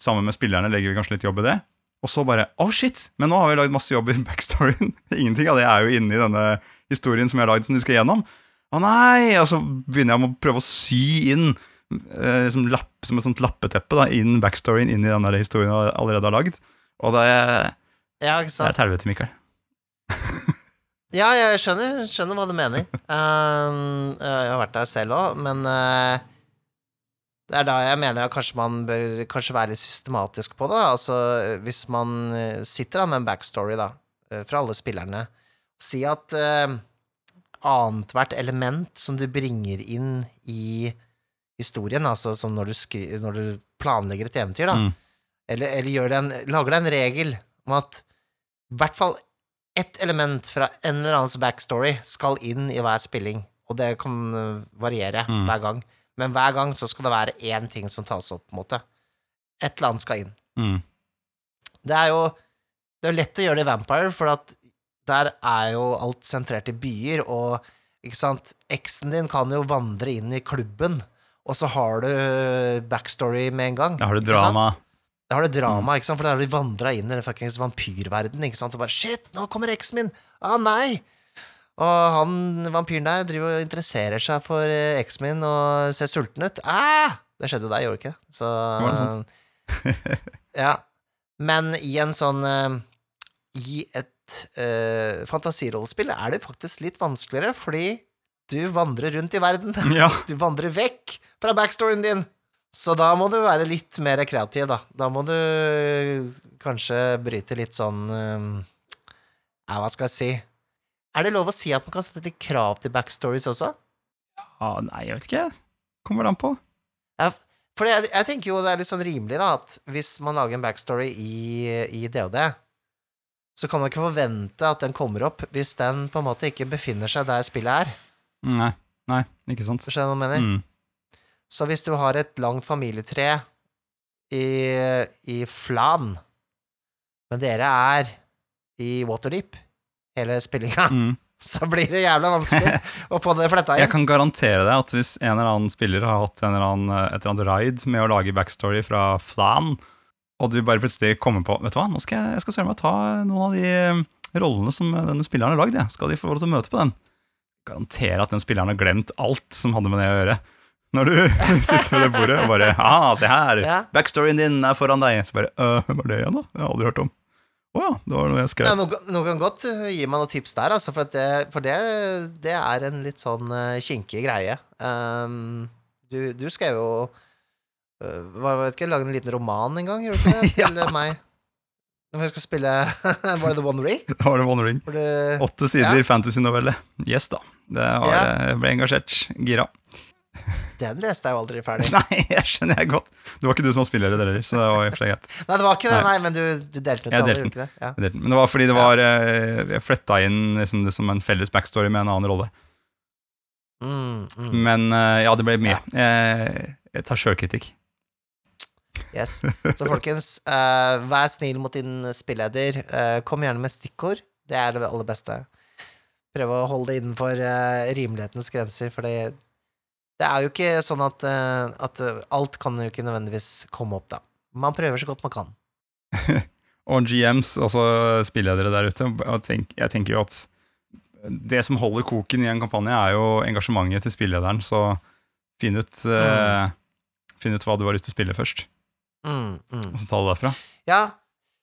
sammen med spillerne legger vi kanskje litt jobb i det. Og så bare Oh, shit! Men nå har vi lagd masse jobb i backstoryen. Ingenting av det er jo inne i denne historien som jeg har lagd, som de skal gjennom. Å nei! Og så begynner jeg med å prøve å sy inn eh, som, lapp, som et sånt lappeteppe da, inn backstoryen inn i den historien jeg allerede har lagd. Og det er, Ja, det er et helvete, Mikael. Ja, jeg skjønner, skjønner hva du mener. Um, jeg har vært der selv òg, men uh, Det er da jeg mener at kanskje man bør kanskje være litt systematisk på det. Altså, hvis man eh, sitter da med en backstory, da, eh, fra alle spillerne, si at uh, annethvert element som du bringer inn i historien, altså som når du, skri når du planlegger et eventyr, da, Mm. eller, eller en, lager deg en regel om at i hvert fall ett element fra en eller annens backstory skal inn i hver spilling, og det kan variere Mm. hver gang. Men hver gang så skal det være én ting som tas opp, på en måte. Et eller annet skal inn. Mm. Det er jo Det er lett å gjøre det i Vampire, for der er jo alt sentrert i byer, og ikke sant Eksen din kan jo vandre inn i klubben, og så har du backstory med en gang. Da har du drama. Da har du Mm. drama, ikke sant? for da har du vandra inn i den fuckings vampyrverden, ikke sant, og bare Shit, nå kommer eksen min! Å nei! Og han vampyren der driver og interesserer seg for eh, eksen og ser sulten ut. Ah! Det skjedde jo deg, gjorde det ikke? Så Var det sant? Ja. Men i en sånn eh, I et uh, fantasirollespill er det faktisk litt vanskeligere, fordi du vandrer rundt i verden. Ja. Du vandrer vekk fra backstoryen din. Så da må du være litt mer kreativ, da. Da må du kanskje bryte litt sånn eh, Ja, hva skal jeg si? Er det lov å si at man kan sette litt krav til backstories også? Ja, nei, jeg vet ikke. Kommer det an på. Ja, for jeg, jeg tenker jo det er litt sånn rimelig, da, at hvis man lager en backstory i, i DOD, så kan man ikke forvente at den kommer opp hvis den på en måte ikke befinner seg der spillet er. Nei, nei, ikke sant. Skjønner du hva jeg mener? Mm. Så hvis du har et langt familietre i, i Flan, men dere er i Waterdeep, hele spillinga, Mm. så blir det jævla vanskelig å få det fletta Jeg kan garantere deg at hvis en eller annen spiller har hatt en eller annen, et eller annet ride med å lage backstory fra Flan, og du bare plutselig kommer på Vet du hva, nå skal jeg, jeg skal søren meg ta noen av de eh, rollene som denne spilleren har lagd, jeg. Skal de få lov til å møte på den? Garantere at den spilleren har glemt alt som hadde med det å gjøre. Når du sitter ved det bordet og bare ah, se her, Ja. backstoryen din er foran deg. Så bare «Øh, Hvem er det igjen, da? Jeg har aldri hørt om. Å ja, det var noe jeg Ja, skrev. noe, noe kan godt uh, gi meg noen tips der, altså, for, at det, for det, det er en litt sånn uh, kinkig greie. Um, du, du skrev jo uh, var, vet ikke, Lagde en liten roman en gang, gjorde du ikke det? Til Ja. meg. Når jeg skal spille Var det The One Ring? Da var det One Ring. Åtte sider Ja. fantasy-novelle. Yes, da. Det var, Ja. Jeg ble engasjert. Gira. Den leste jeg jo aldri ferdig. Nei, jeg skjønner jeg godt. Det var ikke du som spiller spiller heller, så det var for greit. Nei, det var ikke det, Nei. men du, du delte den Jeg delte den. ikke det? Ja. Delte den. Men det var fordi det var eh, Jeg fletta inn liksom, det som en felles backstory med en annen rolle. Mm, mm, Men eh, ja, det ble mye. Jeg, jeg tar sjølkritikk. yes. Så folkens, uh, vær snill mot din spilleder. Uh, kom gjerne med stikkord. Det er det aller beste. Prøve å holde det innenfor uh, rimelighetens grenser, for det, det er jo ikke sånn at, uh, at uh, alt kan jo ikke nødvendigvis komme opp, da. Man prøver så godt man kan. Og GMs, altså spilledere der ute, jeg tenker, jeg tenker jo at det som holder koken i en kampanje, er jo engasjementet til spillederen, så finn ut, eh, finn ut hva du har lyst til å spille først, Mm, mm. og så ta det derfra. Ja,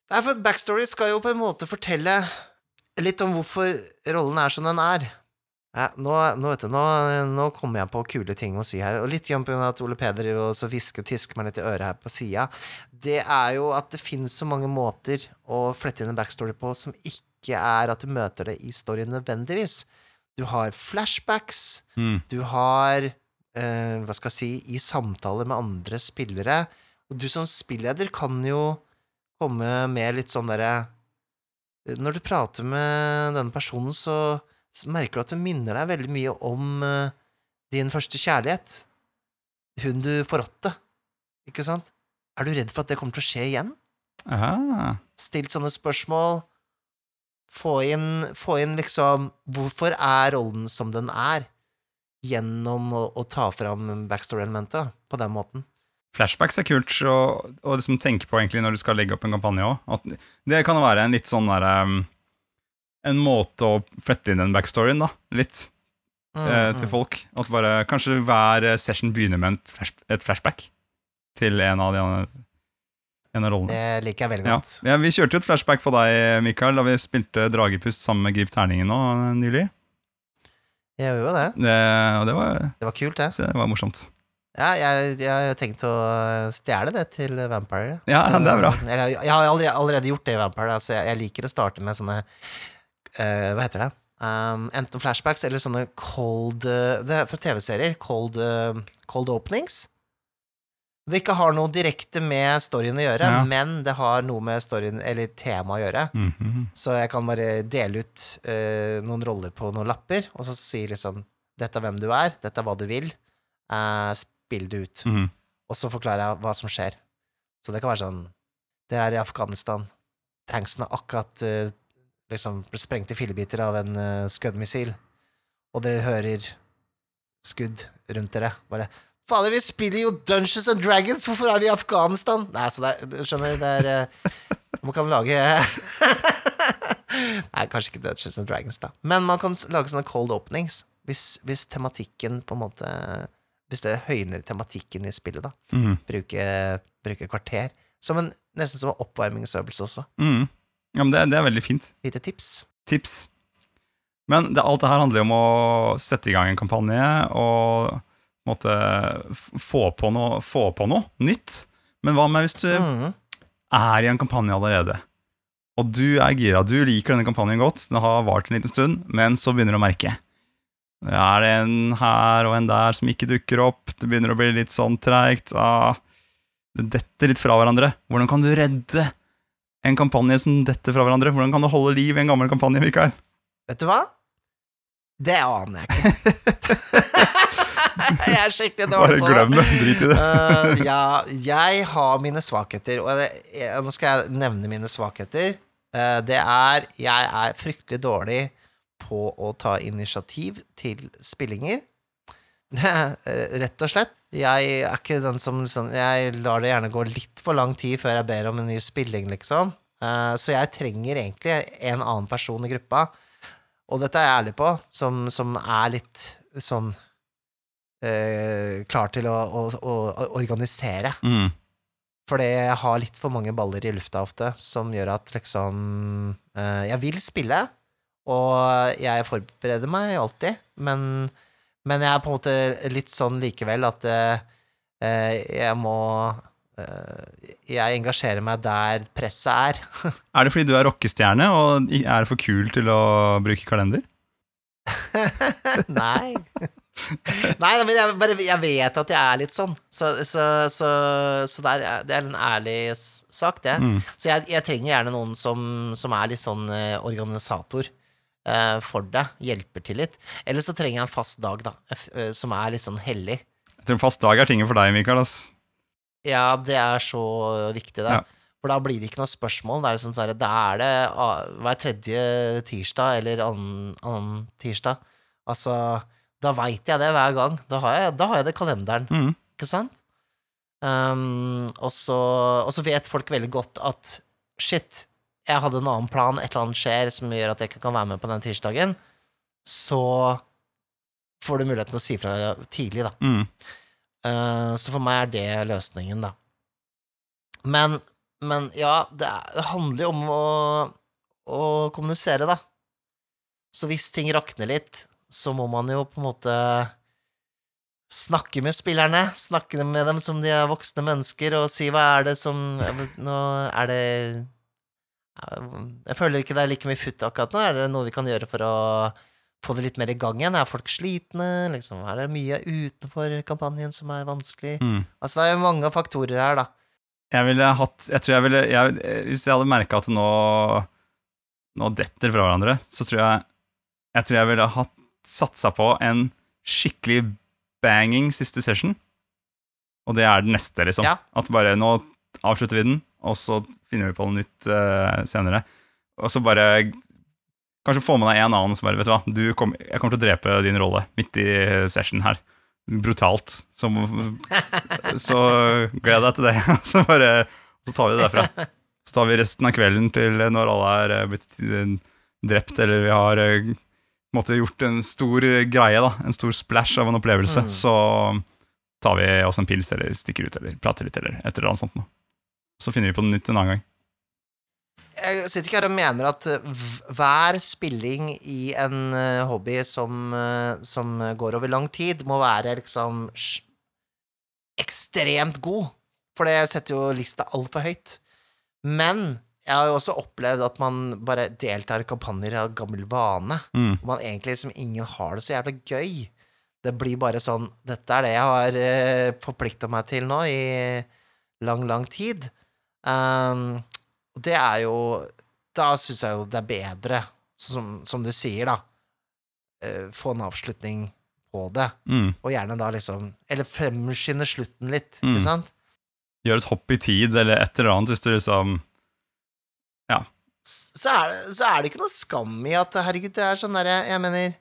det er for at backstory skal jo på en måte fortelle litt om hvorfor rollen er som den er. Ja, nå, nå, vet du, nå, nå kommer jeg på kule ting å si her, og litt på grunn av at Ole Peder driver og hvisker og tisker meg litt i øret her på sida. Det er jo at det finnes så mange måter å flette inn en backstory på som ikke er at du møter det i storyen nødvendigvis. Du har flashbacks, Mm. du har eh, Hva skal jeg si I samtaler med andre spillere. Og du som spilleder kan jo komme med litt sånn derre Når du prater med denne personen, så, så merker du at hun minner deg veldig mye om uh, din første kjærlighet. Hun du forrådte. Ikke sant? Er du redd for at det kommer til å skje igjen? Aha. Stilt sånne spørsmål. Få inn, få inn liksom Hvorfor er rollen som den er? Gjennom å, å ta fram backstory-elementer på den måten. Flashbacks er kult å, liksom tenke på egentlig når du skal legge opp en kampanje òg. Det kan være en litt sånn derre um, En måte å flette inn den backstoryen, da. Litt Mm, eh, til mm. folk. At bare Kanskje hver eh, session begynner med et, flash, et flashback til en av, de, andre- en av rollene. Det liker jeg veldig godt. ja, Vi kjørte jo et flashback på deg, Mikael, da vi spilte Dragepust sammen med Griv Terningen nå eh, nylig. Jeg gjør jo det. Det, det var, Det var kult, det. så det var morsomt. Ja, jeg, jeg har tenkt å stjele det til Vampire. Ja, det er bra. Jeg, jeg har allerede, allerede gjort det i Vampire. Altså, jeg, jeg liker å starte med sånne eh, Hva heter det? Um, enten flashbacks eller sånne cold eh, Det er fra TV-serier. Cold, eh, cold openings. Det ikke har noe direkte med storyen å gjøre, Ja. men det har noe med storyen eller temaet å gjøre. Mhm. Så jeg kan bare dele ut uh, noen roller på noen lapper, og så si liksom Dette er hvem du er, dette er hva du vil. Uh, spill det ut. Mhm. Og så forklarer jeg hva som skjer. Så det kan være sånn Det er i Afghanistan. Tanksene har akkurat eh, liksom ble sprengt i fillebiter av en uh, skuddmissil. Og dere hører skudd rundt dere. Bare Fader, vi spiller jo Dungeons and Dragons! Hvorfor er vi i Afghanistan? Nei, så det er, skjønner, det er uh, Man kan lage Nei, kanskje ikke Dungeons and Dragons, da. Men man kan lage sånne cold openings. Hvis, hvis tematikken på en måte Hvis det høyner tematikken i spillet, da. Mm. Bruke, bruke kvarter. Som en, nesten som en oppvarmingsøvelse også. Mhm. Ja, men det, det er veldig fint. Lite tips. Tips. Men det, alt det her handler jo om å sette i gang en kampanje og f- få på noe, få på noe nytt. Men hva med hvis du mm. er i en kampanje allerede, og du er gira, du liker denne kampanjen godt, den har vart en liten stund, men så begynner du å merke Er det en her og en der som ikke dukker opp, det begynner å bli litt sånn treigt, ah, det detter litt fra hverandre. Hvordan kan du redde en kampanje som detter fra hverandre? Hvordan kan du holde liv i en gammel kampanje, Mikael? Vet du hva? Det aner jeg ikke. jeg er skikkelig Bare dårlig på det. glem det, drit i det. uh, ja, jeg har mine svakheter, og det, jeg, nå skal jeg nevne mine svakheter. Uh, det er Jeg er fryktelig dårlig på å ta initiativ til spillinger. Rett og slett. Jeg er ikke den som liksom Jeg lar det gjerne gå litt for lang tid før jeg ber om en ny spilling, liksom. Eh, så jeg trenger egentlig en annen person i gruppa, og dette er jeg ærlig på, som, som er litt sånn øh, klar til å, å, å, å organisere. Mm. Fordi jeg har litt for mange baller i lufta ofte, som gjør at liksom øh, Jeg vil spille, og jeg forbereder meg alltid, men, men jeg er på en måte litt sånn likevel at eh, jeg må eh, Jeg engasjerer meg der presset er. Er det fordi du er rockestjerne og er er for kul til å bruke kalender? Nei. Nei, men jeg, bare, jeg vet at jeg er litt sånn. Så, så, så, så det, er, det er en ærlig sak, det. Mm. Så jeg, jeg trenger gjerne noen som, som er litt sånn organisator eh, for det. Hjelper til litt. Eller så trenger jeg en fast dag, da, eh, som er litt sånn hellig. Jeg tror en fast dag er tingen for deg, Mikael. Ass. Ja, det er så viktig, det. Ja. For da blir det ikke noe spørsmål. Da er det sånn sånn der, da er det ah, hver tredje tirsdag eller annen, annen tirsdag. Altså, da veit jeg det hver gang. Da har jeg, da har jeg det i kalenderen, Mm. ikke sant? Um, og, så, og så vet folk veldig godt at shit, jeg hadde en annen plan, et eller annet skjer som gjør at jeg ikke kan være med på den tirsdagen. Så får du muligheten til å si fra tidlig, da. Mm. Uh, så for meg er det løsningen, da. Men, men ja, det, er, det handler jo om å, å kommunisere, da. Så hvis ting rakner litt, så må man jo på en måte snakke med spillerne. Snakke med dem som de er voksne mennesker, og si hva er det som Nå er det Jeg føler ikke det er like mye futt akkurat nå. Er det noe vi kan gjøre for å få det litt mer i gang igjen? Er folk slitne? Liksom? Er det mye utenfor kampanjen som er vanskelig? Mm. Altså, det er jo mange faktorer her, da. Jeg ville hatt Jeg tror jeg ville jeg, Hvis jeg hadde merka at nå Nå detter fra hverandre, så tror jeg Jeg tror jeg ville hatt satsa på en skikkelig banging siste session. Og det er den neste, liksom. Ja. At bare nå avslutter vi den, og så finner vi på noe nytt uh, senere. Og så bare Kanskje få med deg en annen som bare Vet du hva, du kom, jeg kommer til å drepe din rolle midt i session her. Brutalt. Så, så jeg deg til det. Så bare Så tar vi det derfra. Så tar vi resten av kvelden til når alle er eh, blitt eh, drept, eller vi har måte gjort en stor greie, da. En stor splash av en opplevelse. Mm. Så tar vi oss en pils, eller stikker ut, eller prater litt, eller et eller annet sånt noe. Så finner vi på noe nytt en annen gang. Jeg sitter ikke her og mener at eh, hver spilling i en eh, hobby som, eh, som går over lang tid, må være liksom ekstremt god, for det setter jo lista altfor høyt. Men jeg har jo også opplevd at man bare deltar i kampanjer av gammel vane, Mm. Og man egentlig liksom ingen har det så jævla gøy. Det blir bare sånn Dette er det jeg har uh, forplikta meg til nå i lang, lang tid. Um, og det er jo Da syns jeg jo det er bedre, som, som du sier, da, Uh, få en avslutning på det. Mm. Og gjerne da liksom Eller fremskynde slutten litt, Mm. ikke sant? Gjør et hopp i tid, eller et eller annet, hvis du liksom Ja. Så er, så er det ikke noe skam i at herregud, det er sånn derre Jeg mener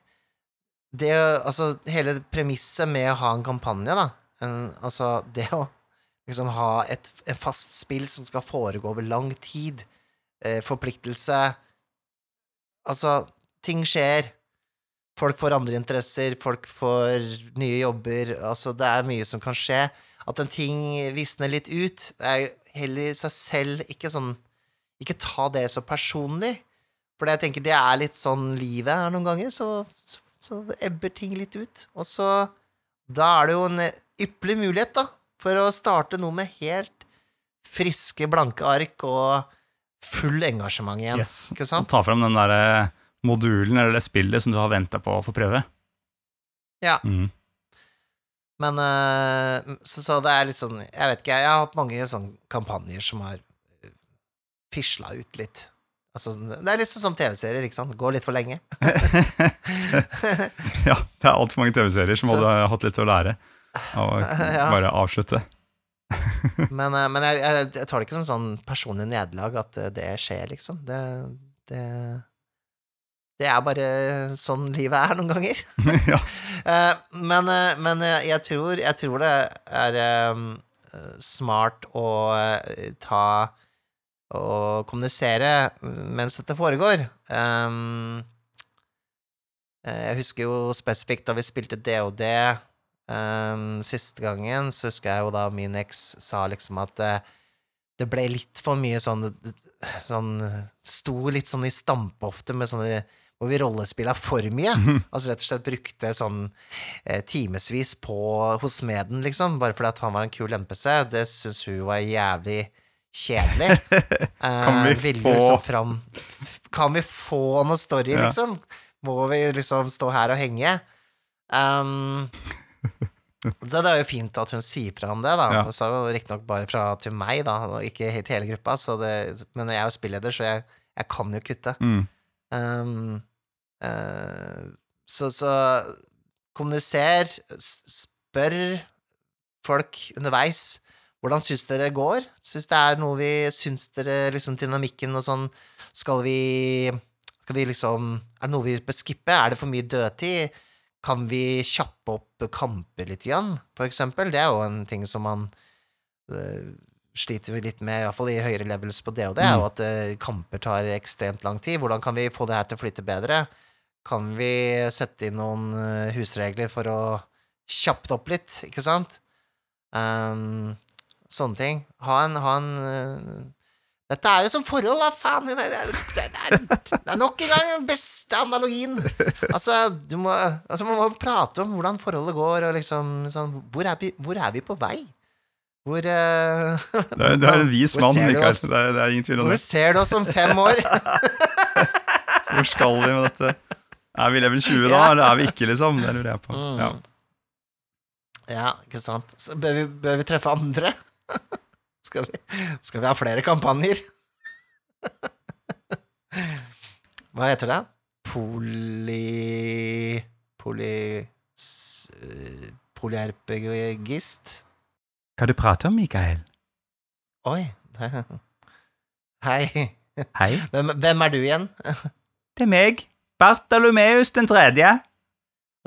Det Altså, hele premisset med å ha en kampanje, da en, Altså, det å liksom ha et, et fast spill som skal foregå over lang tid, eh, forpliktelse Altså, ting skjer. Folk får andre interesser, folk får nye jobber. Altså, det er mye som kan skje. At en ting visner litt ut, det er jo heller seg selv ikke sånn Ikke ta det så personlig. For jeg tenker det er litt sånn livet er noen ganger, så, så, så ebber ting litt ut. Og så Da er det jo en ypperlig mulighet, da, for å starte noe med helt friske, blanke ark og full engasjement igjen. yes, Ikke sant? ta fram den der eh, modulen eller det spillet som du har venta på å få prøve. Ja. Mm. Men eh, så, så det er litt sånn Jeg vet ikke, jeg har hatt mange sånne kampanjer som har eh, fisla ut litt. Altså, det er litt sånn som TV-serier, ikke sant? Går litt for lenge. ja, det er altfor mange TV-serier som Så- hadde hatt litt å lære Ja. bare avslutte. Men, eh, men jeg, jeg, jeg tar det ikke som sånn personlig nederlag at eh, det skjer, liksom. Det, det Det er bare sånn livet er noen ganger. ja. Eh, men, men jeg, tror, jeg tror det er um, smart å ta og kommunisere mens dette foregår. Um, jeg husker jo spesifikt da vi spilte DOD um, siste gangen, så husker jeg jo da min eks sa liksom at uh, det ble litt for mye sånn Sånn Sto litt sånn i stampeofte med sånne hvor vi rollespilla for mye. Altså rett og slett brukte sånn eh, timevis på hos smeden, liksom, bare fordi at han var en kul NPC. Det syns hun var jævlig kjedelig. Kan vi Eh, få- liksom fram Kan vi få noe story, liksom? Må vi liksom stå her og henge? Um, så det er jo fint at hun sier fra om det, da. Ja. Hun sa jo riktignok bare fra til meg, da, og ikke helt hele gruppa, så det, men jeg er jo spilleder, så jeg, jeg kan jo kutte. Mm. Um, uh, så, så kommuniser, spør folk underveis hvordan syns dere går? Syns det er noe vi Syns dere liksom dynamikken og sånn Skal vi Skal vi liksom Er det noe vi bør skippe? Er det for mye dødtid? Kan vi kjappe opp kamper litt igjen, for eksempel? Det er jo en ting som man uh, sliter vi litt med, i hvert fall i høyere levels på det er jo at uh, kamper tar ekstremt lang tid. Hvordan kan vi få det her til å flyte bedre? Kan vi sette inn noen eh, husregler for å kjappe det opp litt, ikke sant? Um, sånne ting. Ha en, ha en Dette er jo som forhold, da, faen! Det er, det, er, det er nok en gang den beste analogien. Altså, du må, altså, man må prate om hvordan forholdet går, og liksom sånn Hvor er vi, hvor er vi på vei? Hvor uh, Det, er, det er en vis mann, du Mikael. Det det er ingen tvil om Hvor ser du oss om fem år? Hvor skal vi med dette? Er vi level 20 da, Ja. eller er vi ikke, liksom? Det lurer jeg på. Mm. Ja. Ja, ikke sant. Så bør vi, bør vi treffe andre? skal, vi, skal vi ha flere kampanjer? Hva heter det? Poli... Poli... eh, Polyerpegist? Hva du prater om, Mikael? Oi. det- Hei. Hei. Hvem, hvem er du igjen? Det er meg. Bartalomeus den tredje.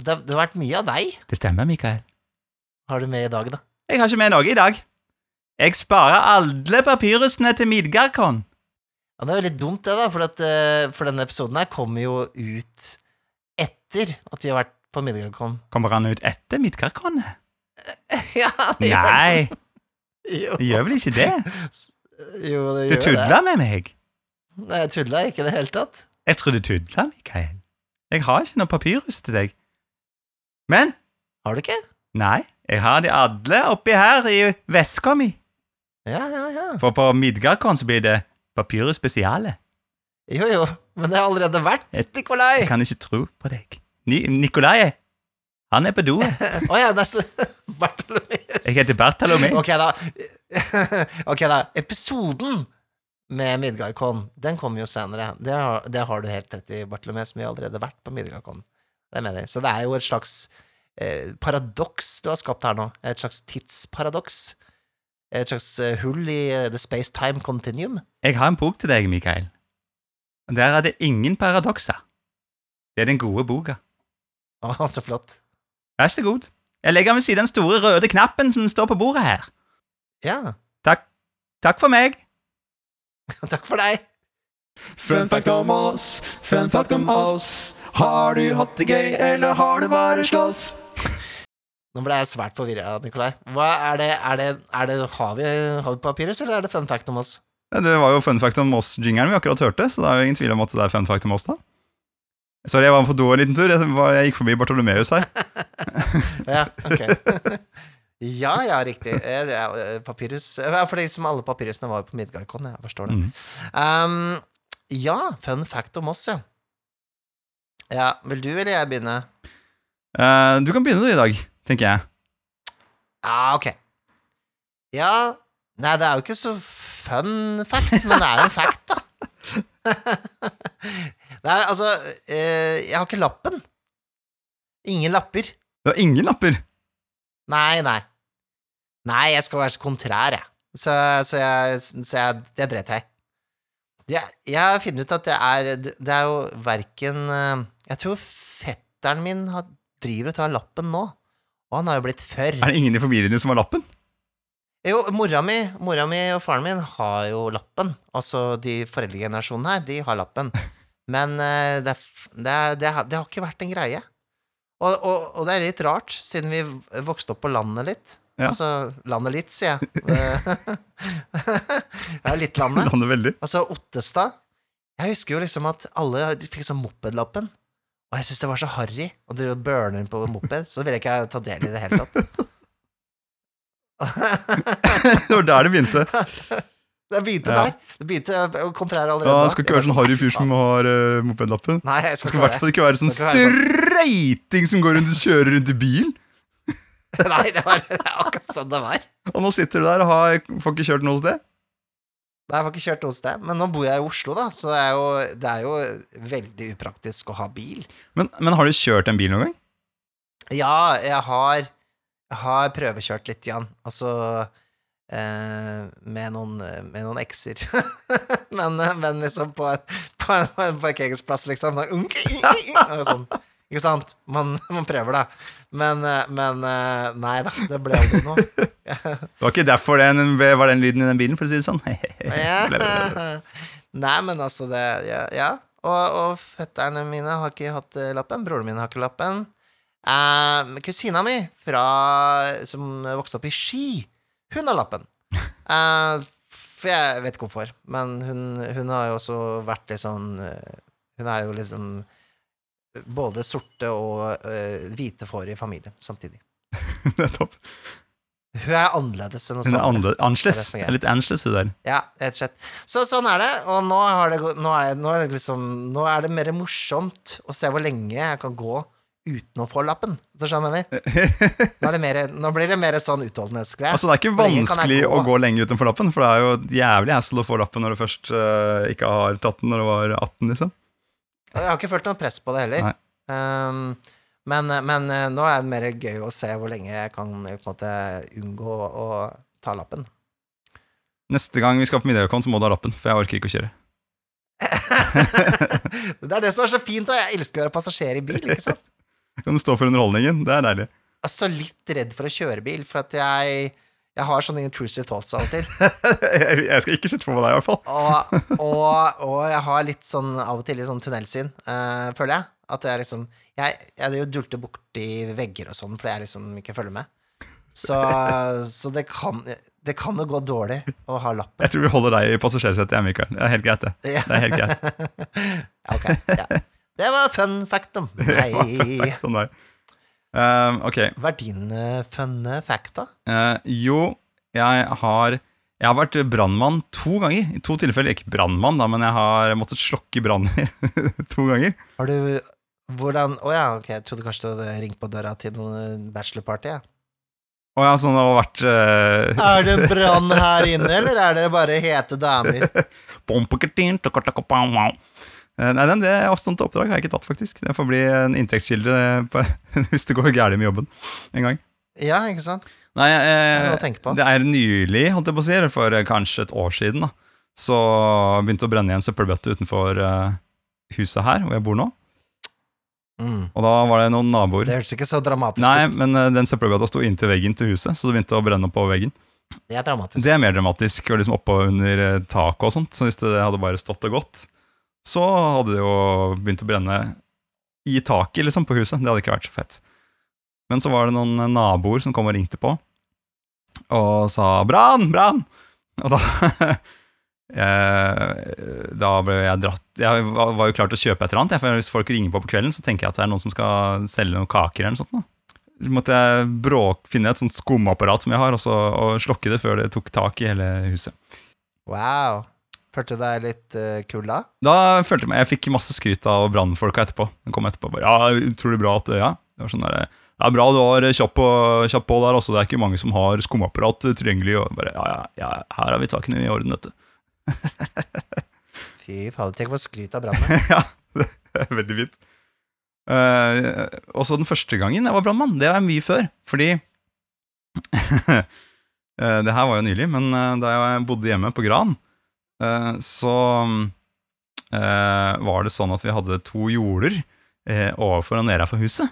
Det, det har vært mye av deg. Det stemmer, Mikael. Har du med i dag, da? Jeg har ikke med noe i dag. Jeg sparer alle papyrusene til Midgardkon. Ja, det er jo litt dumt, det, da, for, at, eh, for denne episoden her kommer jo ut etter at vi har vært på Midgardkon. Kommer han ut etter Midgarkon? ja, det gjør Nei. Jo, det gjør vel ikke det? jo, det gjør det. Du tulla med meg. Nei, jeg tulla ikke i det hele tatt. Jeg tror du tulla, Mikael. Jeg har ikke noe papyrus til deg. Men Har du ikke? Nei, Jeg har de alle oppi her i veska mi. Ja, ja, ja. For på Midgardkon så blir det Papyrus spesiale. Jo, jo, men det har allerede vært Nikolai. Jeg kan ikke tro på deg. Ni Nikolai, han er på do. Å ja, det er så Bartolomeus. Jeg heter Bartolomé. Ok, da. Ok, da. Episoden med Midgardkon, den kommer jo senere. Det har, det har du helt rett i, Bartolomeus. Vi har allerede vært på Midgardkon. Det mener jeg. Så det er jo et slags eh, paradoks du har skapt her nå. Et slags tidsparadoks. Et slags eh, hull i eh, the space-time continuum. Jeg har en bok til deg, Mikael. Der er det ingen paradokser. Det er den gode boka. Å, så flott. Vær så god. Jeg legger ved siden den store røde knappen som står på bordet her. Ja. Takk. Takk for meg. Takk for deg. Fun fact om oss, fun fact om oss. Har du hatt det gøy, eller har du bare slåss? Nå ble jeg svært forvirra, Nikolai. Hva er det, er det, er det har, vi, har vi papyrus, eller er det fun fact om oss? Ja, Det var jo fun fact om oss-jingeren vi akkurat hørte, så det er jo ingen tvil om at det er fun fact om oss, da. Sorry, jeg var på do en liten tur. Jeg, var, jeg gikk forbi Bartolomeus her. Ja, ok. ja, ja, riktig. Eh, eh, Papyrus For liksom alle papyrusene var jo på Midgardkon, jeg forstår det. Mm. Um, ja, fun fact om oss, ja. Ja, Vil du eller jeg begynne? Uh, du kan begynne du i dag, tenker jeg. Ja, ok. Ja Nei, det er jo ikke så fun fact, men det er jo en fact, da. Nei, altså eh, Jeg har ikke lappen. Ingen lapper. Du har ingen lapper. Nei, nei. Nei, jeg skal være så kontrær, jeg. Så, så jeg, så jeg det dreit jeg i. Jeg, jeg har funnet ut at det er Det det er jo verken eh, Jeg tror fetteren min har, driver og tar lappen nå. Og han har jo blitt førr. Er det ingen i familien din som har lappen? Jo, mora mi, mora mi og faren min har jo lappen. Altså de foreldregenerasjonen her, de har lappen. Men eh, det, det, det, har, det har ikke vært en greie. Og, og, og det er litt rart, siden vi vokste opp på landet litt. Ja. Altså landet litt, sier jeg. ja, litt landet. landet veldig. Altså Ottestad. Jeg husker jo liksom at alle fikk sånn mopedlappen. Og jeg syntes det var så harry å drive og burne på moped, så ville jeg ikke ta del i det hele tatt. Det var der det begynte. Det begynte Ja. der. Det begynte å kontrere allerede. Ja, skal ikke være sånn harry fyr som har uh, mopedlappen. Nei, jeg skal skal i hvert fall ikke være sånn streiting som går rundt og kjører rundt i bil. Nei, det var det det akkurat sånn det var. Og nå sitter du der og har, får ikke kjørt noe sted. Nei, jeg får ikke kjørt hos deg. Men nå bor jeg i Oslo, da, så det er jo, det er jo veldig upraktisk å ha bil. Men, men har du kjørt en bil noen gang? Ja, jeg har, jeg har prøvekjørt litt, Jan. Altså eh, med noen, med noen ekser. men, men liksom på, på, på en parkeringsplass, liksom. Og sånn. Ikke sant? Man, man prøver, da. Men, eh, men eh, nei da, det ble aldri noe. Det var ikke derfor den, var den lyden i den bilen, for å si det sånn. Nei, men altså, det Ja. ja. Og, og fetterne mine har ikke hatt eh, lappen. Broren min har ikke lappen. Eh, kusina mi, fra, som vokste opp i Ski, hun har lappen. Eh, for jeg vet ikke hvorfor, men hun, hun har jo også vært litt sånn eh, Hun er jo liksom både sorte og uh, hvite får i familien samtidig. Nettopp. Hun er annerledes enn oss Hun er andre. annerledes. Det er litt annerledes, hun der. Ja, rett og slett. Så sånn er det, og nå, har det, nå, er, nå, er det liksom, nå er det mer morsomt å se hvor lenge jeg kan gå uten å få lappen. Du skjønner hva jeg mener? Nå, er det mer, nå blir det mer sånn utholdenhetsgreie. Altså, det er ikke vanskelig gå? å gå lenge utenfor lappen, for det er jo et jævlig hassle å få lappen når du først uh, ikke har tatt den når du var 18, liksom. Jeg har ikke følt noe press på det heller. Nei. Um, men, men eh, nå er det mer gøy å se hvor lenge jeg kan eh, måte unngå å ta lappen. Neste gang vi skal på Middelhavkon, så må du ha lappen, for jeg orker ikke å kjøre. det er det som er så fint, og jeg elsker å være passasjer i bil, ikke sant? Kan du stå for underholdningen? Det er deilig. så litt redd for å kjøre bil, for at jeg, jeg har sånne intrusive thoughts av og til. jeg jeg skal ikke sitte på med deg, i hvert fall. Og, og, og jeg har litt sånn av og til litt sånn tunnelsyn, uh, føler jeg. At jeg liksom Jeg, jeg dulter borti vegger og sånn fordi jeg liksom ikke følger med. Så, så det kan Det kan jo gå dårlig å ha lappen. Jeg tror vi holder deg i passasjersetet, jeg, Mikael. Det er helt greit, det. Det er helt greit. Ok, ja. Det var fun fact om meg. Der. Eh, ok. Hva er din uh, fun fact, da? Uh, jo, jeg har Jeg har vært brannmann to ganger. I to tilfeller. Ikke brannmann, da, men jeg har måttet slokke branner to ganger. Har du Hvordan Å ja, ok, jeg trodde kanskje du hadde ringt på døra til noen bachelorparty, jeg. Å oh ja, sånn har vært uh... Er det brann her inne, eller er det bare hete damer? Eh, Nei, den, det er avstand til oppdrag har jeg ikke tatt, faktisk. Det får bli en inntektskilde på, hvis det går gærent med jobben en gang. Ja, ikke sant? Nei, Det er eh, tenke på. det er nylig, holdt jeg på å si, for eh, kanskje et år siden, da. Så begynte å brenne i en søppelbøtte utenfor eh, huset her, hvor jeg bor nå. Mm. Og da var det noen naboer. Det hørtes ikke så dramatisk Nei, ut. men eh, den søppelbøtta sto inntil veggen til huset, så det begynte å brenne på veggen. Det er dramatisk. Det er mer dramatisk, og liksom oppå under eh, taket og sånt. Så hvis det hadde bare stått og gått, så hadde det jo begynt å brenne i taket liksom på huset. Det hadde ikke vært så fett. Men så var det noen eh, naboer som kom og ringte på, og sa 'brann, brann'! Og da Da ble jeg dratt Jeg var jo klar til å kjøpe et eller annet. For hvis folk ringer på på kvelden, så tenker jeg at det er noen som skal selge noen kaker eller noe sånt. Da. Måtte jeg bråk, finne et sånt skumapparat som jeg har, og, så, og slokke det før det tok tak i hele huset. Wow. Følte du deg litt uh, kul da? Da følte jeg meg Jeg fikk masse skryt av brannfolka etterpå. De kom etterpå og bare Ja, utrolig bra at Ja. Det var sånn der, Det er bra du var kjapp på, kjapp på der også. Det er ikke mange som har skumapparat tilgjengelig. Og bare, ja, ja, ja, her har vi takene i orden, du. Fy fader, tenk på skryt av brannen. ja, det er veldig fint. Uh, også den første gangen jeg var brannmann, det var mye før. Fordi uh, Det her var jo nylig, men uh, da jeg bodde hjemme på Gran, så var det sånn at vi hadde to jorder overfor og nedenfor huset.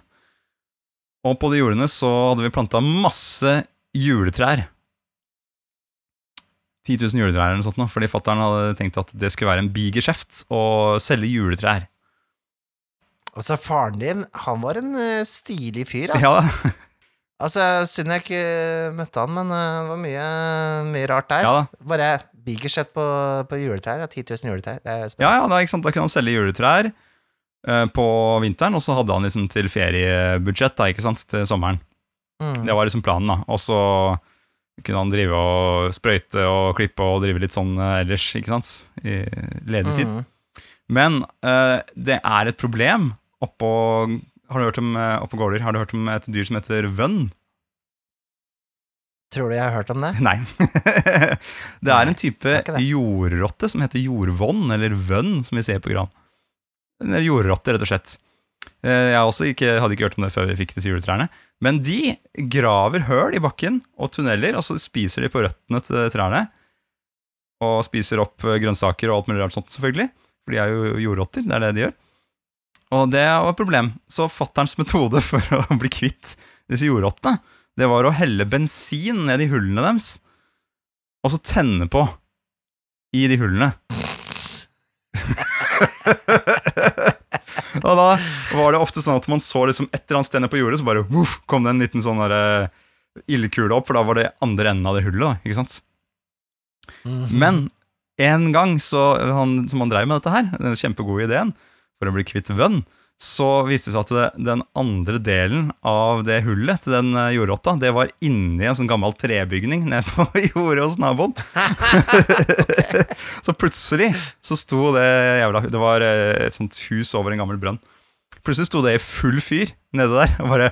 Og på de jordene så hadde vi planta masse juletrær. 10 000 juletrær eller noe sånt, nå, fordi fattern hadde tenkt at det skulle være en bigeskjeft å selge juletrær. Altså, faren din, han var en eh, stilig fyr, ass. Ja, Altså, synd jeg ikke møtte han, men eh, det var mye, mye rart der. ja da. Bare biggerset på, på juletrær. Ja, 10 000 juletrær. Er Ja, ja, da, da kunne han selge juletrær uh, på vinteren, og så hadde han liksom til feriebudsjett da, ikke sant, til sommeren. Mm. Det var liksom planen, da. Og så kunne han drive og sprøyte og klippe og drive litt sånn eh, ellers, ikke sant, i ledig tid. Mm. Men uh, det er et problem oppå Har du hørt om eh, oppå gårder? Har du hørt om et dyr som heter vønn? Tror du jeg har hørt om det? Nei. det er en type jordrotte som heter jordvonn, eller vønn, som vi ser på gran. En jordrotte, rett og slett. Eh, Jeg også ikke, hadde ikke hørt om det før vi fikk disse juletrærne. Men de graver høl i bakken og tunneler, og så spiser de på røttene til trærne. Og spiser opp eh, grønnsaker og alt mulig rart sånt, selvfølgelig. For de er jo jordrotter, det er det de gjør. Og det var et problem. Så fatterns metode for å bli kvitt disse jordrottene, det var å helle bensin ned i hullene deres, og så tenne på i de hullene. og da var det ofte sånn at man så liksom et eller annet sted nede på jordet, så bare woof, kom det en liten sånn der, ildkule opp, for da var det andre enden av det hullet, da, ikke sant? Mhm. Men en gang så, han, som han drev med dette her, den kjempegode ideen for å bli kvitt vønn, så viste det seg at den andre delen av det hullet til den eh, jordrotta, det var inni en sånn gammel trebygning nede på jordet hos naboen. så plutselig så sto det jævla Det var eh, et sånt hus over en gammel brønn. Plutselig sto det i full fyr nede der, og bare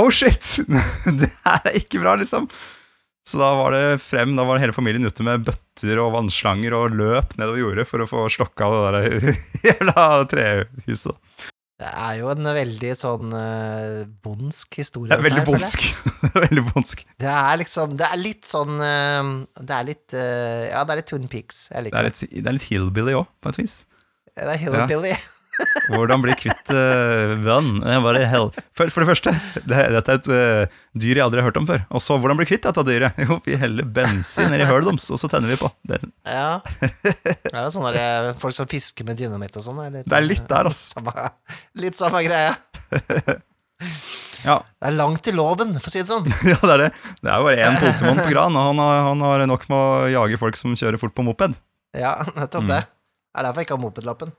Oh shit! det her er ikke bra, liksom. Så da var det frem, da var hele familien ute med bøtter og vannslanger og løp nedover jordet for å få slokka det der jævla trehuset. Det er jo en veldig sånn uh, bondsk historie. Det er veldig bondsk. Veldig bondsk. Det er liksom Det er litt sånn uh, Det er litt uh, Ja, det er litt Twin Peaks. Jeg Det er litt, det er litt hillbilly òg, på et vis. Det er Hillbilly. Hvordan bli kvitt uh, vann? For, for det første, det, dette er et uh, dyr jeg aldri har hørt om før. Og så, hvordan bli kvitt dette dyret? Jo, vi heller bensin nedi hølet deres, og så tenner vi på. Det, Ja. Det er jo sånne eh, folk som fisker med dynamitt og sånn. det er litt der, altså. Samme, litt samme greie. Ja, Det er langt til loven, for å si det sånn. ja, det er det. Det er jo bare én politimann på Gran, og han har, han har nok med å jage folk som kjører fort på moped. Ja, nettopp Mm. det. Det er derfor jeg ikke har mopedlappen.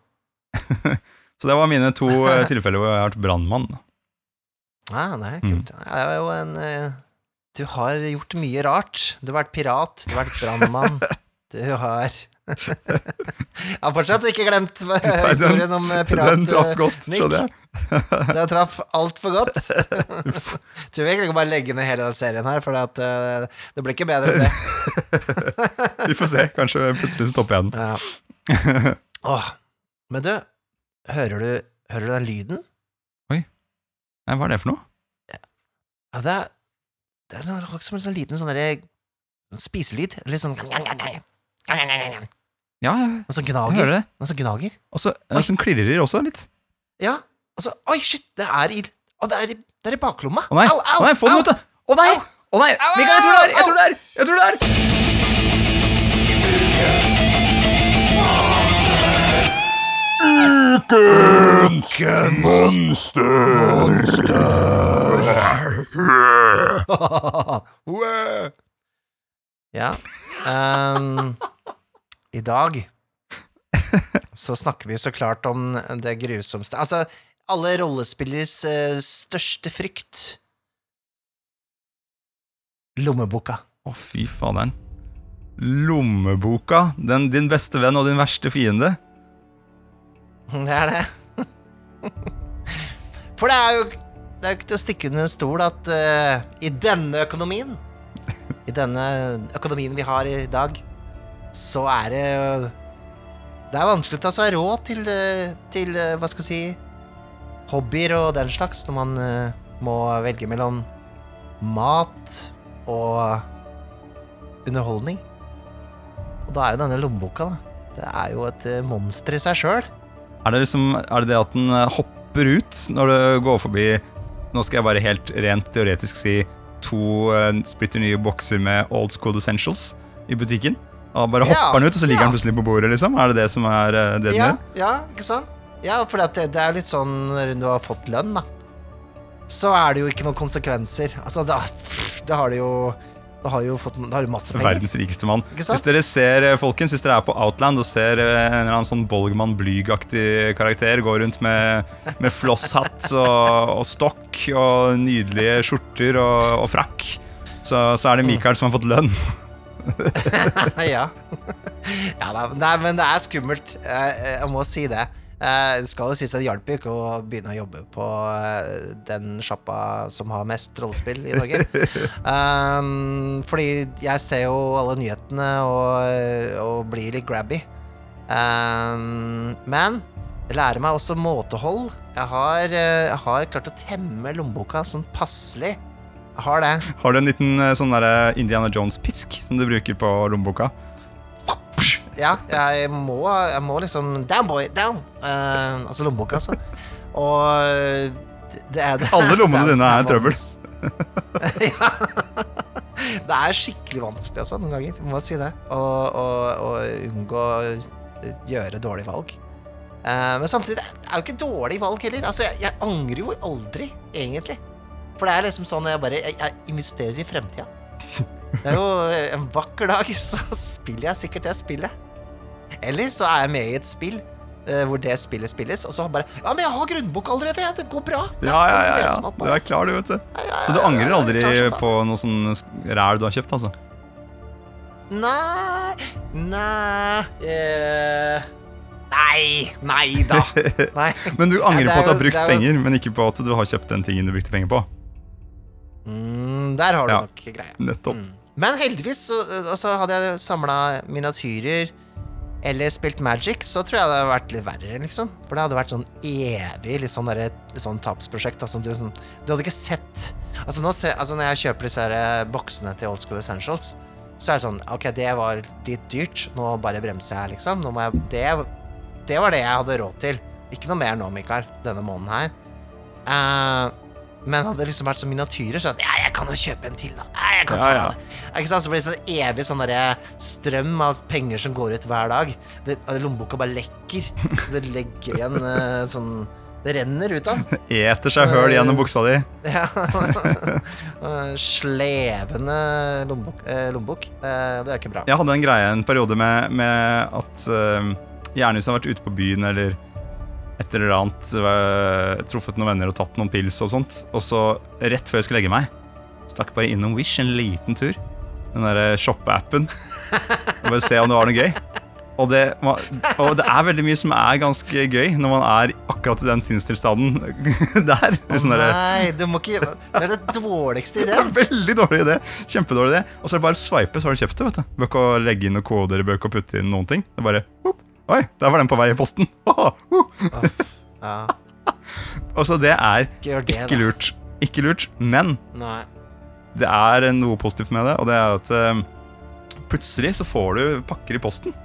Så det var mine to eh, tilfeller hvor jeg har vært brannmann. Ja, det er kult. Ja, det er jo en eh, Du har gjort mye rart. Du har vært pirat, du har vært brannmann. Du har Jeg har fortsatt ikke glemt historien om eh, pirat. Den traff godt, skjønner jeg. Den traff altfor godt. Tror vi egentlig kan bare legge ned hele den serien her, for at, det blir ikke bedre enn det. Vi får se. Kanskje plutselig så topper jeg den. Ja. Åh. Men du, hører du, hører du den lyden? Nei, hva er det for noe? Ja, det er, det er noe som en sånn liten sånn derre spiselyd. Litt sånn Ja, jeg, Noe som jeg gnager. hører det. Noe som gnager. Og så noe som klirrer også litt. Ja, altså Oi, shit, det er i Å, det er i, det er i baklomma. Å nei, Au, au, å nei få den ut, da! Å nei! Å nei! Mikael, jeg tror det er! Jeg tror det er! Jeg tror det er! Wow. Ja. um, I dag så snakker vi så klart om det grusomste Altså, alle rollespilleres eh, største frykt Lommeboka. Å, fy faderen. Lommeboka. Den, din beste venn og din verste fiende. Det er det. For det er jo Det er ikke til å stikke under en stol at uh, i denne økonomien I denne økonomien vi har i dag, så er det jo Det er vanskelig å ta seg råd til, eh, hva skal jeg si hobbyer og den slags når man eh, må velge mellom mat og underholdning. Og da er jo denne lommeboka, da. Det er jo et eh, monster i seg sjøl. Er det liksom Er det det at den eh, hopper ut når du går forbi Nå skal jeg bare helt rent teoretisk si to eh, splitter nye bokser med Old School Essentials i butikken. Og bare Ja, hopper den ut, og så ligger ja. den plutselig på bordet, liksom? Er det det som er eh, det den Ja, gjør? ja, ikke sant? Ja, for det, det er litt sånn når du har fått lønn, da. Så er det jo ikke noen konsekvenser. Altså, da, da har du jo Da har du jo fått Da har du masse penger. Verdens rikeste mann. Hvis dere ser, eh, folkens, hvis dere er på Outland og ser eh, en eller annen sånn Bolgman Blyg-aktig karakter gå rundt med, med flosshatt og, og stokk og nydelige skjorter og, og frakk, så, så er det Mikael som har fått lønn. ja. ja da, nei, men det er skummelt. Jeg, jeg må si det. Eh, Det skal jo sies at det hjalp ikke å begynne å jobbe på eh, den sjappa som har mest rollespill i Norge. um, fordi jeg ser jo alle nyhetene og, og blir litt grabby. Um, men det lærer meg også måtehold. Jeg har, eh, jeg har klart å temme lommeboka sånn passelig. Jeg har det. Har du en liten sånn der Indiana Jones-pisk som du bruker på lommeboka? Ja, jeg må, jeg må liksom Down, boy, down! Uh, altså lommeboka, altså. Og det, det er det. Alle lommene dine er en trøbbel. ja. Det er skikkelig vanskelig, altså, noen ganger. Må jeg si det. Å, unngå å gjøre dårlige valg. Uh, men samtidig, det er jo ikke dårlig valg heller. Altså, jeg, jeg angrer jo aldri, egentlig. For det er liksom sånn jeg bare Jeg, jeg investerer i fremtida. Det er jo en vakker dag, så spiller jeg sikkert det spillet. Eller så er jeg med i et spill eh, hvor det spillet spilles, og så bare Ja, men jeg har grunnbok allerede, jeg. Det går bra. Ja, ja, ja. Ja. Du er klar, du, vet du. Så du angrer aldri på noe sånn ræl du har kjøpt, altså? Nei Nei eh, Nei! Nei da. Nei. Men du angrer er på at du har brukt er penger, men ikke på at du har kjøpt den tingen du brukte penger på. Mm, der har du nok greia. Nettopp. Mm. Men heldigvis, så, altså, hadde jeg samla miniatyrer eller spilt Magic, så tror jeg det hadde vært litt verre, liksom. For det hadde vært sånn evig litt sånn, derre- sånn tapsprosjekt. Altså, du, sånn, du hadde ikke sett Altså, nå se, altså Når jeg kjøper disse her eh, boksene til Old School Essentials, så er det sånn Ok, det var litt dyrt. Nå bare bremser jeg, liksom. Nå må jeg, det, det var det jeg hadde råd til. Ikke noe mer nå, Mikael, denne måneden her. Eh, men hadde det liksom vært sånn miniatyrer, så sånn Ja, jeg kan jo kjøpe en til, da. Jeg kan ta Ja, ja. det. Ikke sant? Så blir det sånn evig sånn strøm av penger som går ut hver dag. Det, lommeboka bare lekker. Det legger igjen eh, sånn Det renner ut av den. Eter seg høl gjennom buksa di. Ja. Eh, Slevende lommebok. Eh, lommebok. Eh, det er ikke bra. Jeg hadde en greie en periode med, med at uh, jeg hadde vært ute på byen eller et eller annet, øh, truffet noen venner og tatt noen pils og sånt. Og så, rett før jeg skulle legge meg, stakk bare innom Wish en liten tur. Den derre shoppe-appen. Og bare se om det var noe gøy. Og det, og det er veldig mye som er ganske gøy når man er akkurat i den sinnstilstanden der. Derre- Nei, du må ikke Det er det dårligste det er ideen. veldig dårlig idé. Kjempedårlig idé. Og så er det bare å swipe, så har du kjøpt det. vet du Bør ikke legge inn noen koder, bør ikke putte inn noen ting. Det er bare whoop. Oi, der var den på vei i posten. Altså uh. Ja, Og så det er ikke det, ikke lurt. Ikke lurt, men. Nei. det er noe positivt med det, og det er at uh, plutselig så får du pakker i posten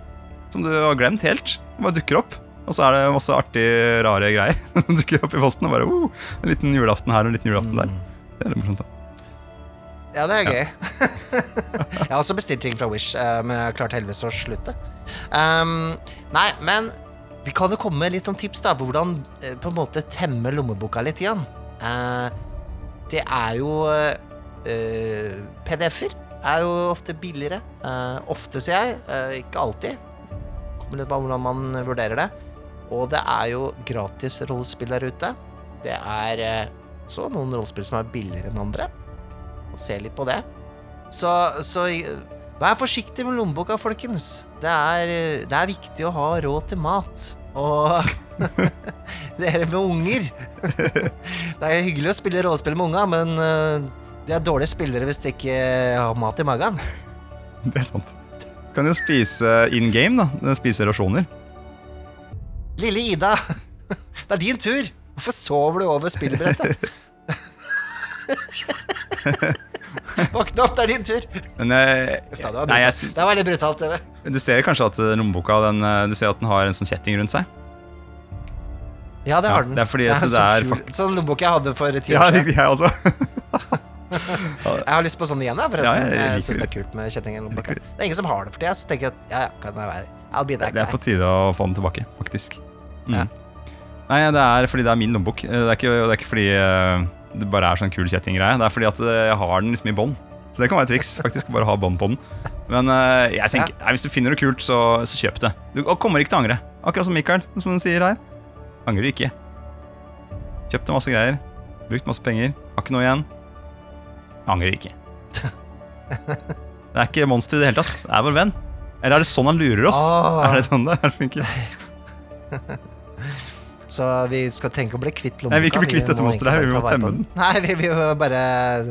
som du har glemt helt. Bare dukker opp. Og så er det masse artige, rare greier som dukker opp i posten. Og bare uh, en liten julaften her og en liten julaften der. Det er litt morsomt, da. Ja, det er gøy. jeg har også bestilt ting fra Wish, eh, men jeg har klart heldigvis å slutte. Um, nei, men vi kan jo komme med litt sånn tips da på hvordan eh, på en måte temme lommeboka litt igjen. Uh, det er jo uh, PDF-er er jo ofte billigere. Uh, ofte, sier jeg. Uh, ikke alltid. Kommer litt på hvordan man vurderer det. Og det er jo gratis rollespill der ute. Det er uh, så noen rollespill som er billigere enn andre se litt på det. Så, så vær forsiktig med lommeboka, folkens. Det er, det er viktig å ha råd til mat. Og dere med unger Det er hyggelig å spille rollespill med unga, men eh, de er dårlige spillere hvis de ikke har mat i magen. Det er sant. Kan jo spise in game, da. Spise rasjoner. Lille Ida, det er din tur. Hvorfor sover du over spillbrettet? Våkne opp, det er din tur. Men jeg, Uff da, det var nei, jeg brutalt. syns- Det var veldig brutalt. TV. Du ser kanskje at lommeboka den, eh, Du ser at den har en sånn kjetting rundt seg? Ja, det Ja, har den. det er fordi at så det er kul. fakt- Sånn lommebok jeg hadde for ti Ja, år siden. jeg også. Jeg har lyst på sånn igjen, jeg, forresten. Ja, jeg jeg liker syns det er kult med kjetting i lommeboka. det. Det er ingen som har det for tida, så tenker jeg at ja, ja, kan det være I'll be that Det er guy. på tide å få den tilbake, faktisk. Mm. Ja. Nei, det er fordi det er min lommebok. Eh, Det er ikke, det er ikke fordi eh, det bare er sånn kul kjettinggreie. Det er fordi at eh, jeg har den liksom i bånd. Så det kan være et triks, faktisk. Bare ha bånd på den. Men eh, jeg tenker, nei, hvis du finner noe kult, så, så kjøp det. Du kommer ikke til å angre. Akkurat som Mikael, som den sier her. Angrer ikke. Kjøpte masse greier. Brukt masse penger. Har ikke noe igjen. Angrer ikke. Det er ikke monster i det hele tatt. Det er vår venn. Eller er det sånn han lurer oss? Ah. Er det sånn det er? Så vi skal tenke å bli kvitt lommeboka. Nei, vi vil ikke bli kvitt dette monsteret her, vi må temme den. Nei, vi vil bare,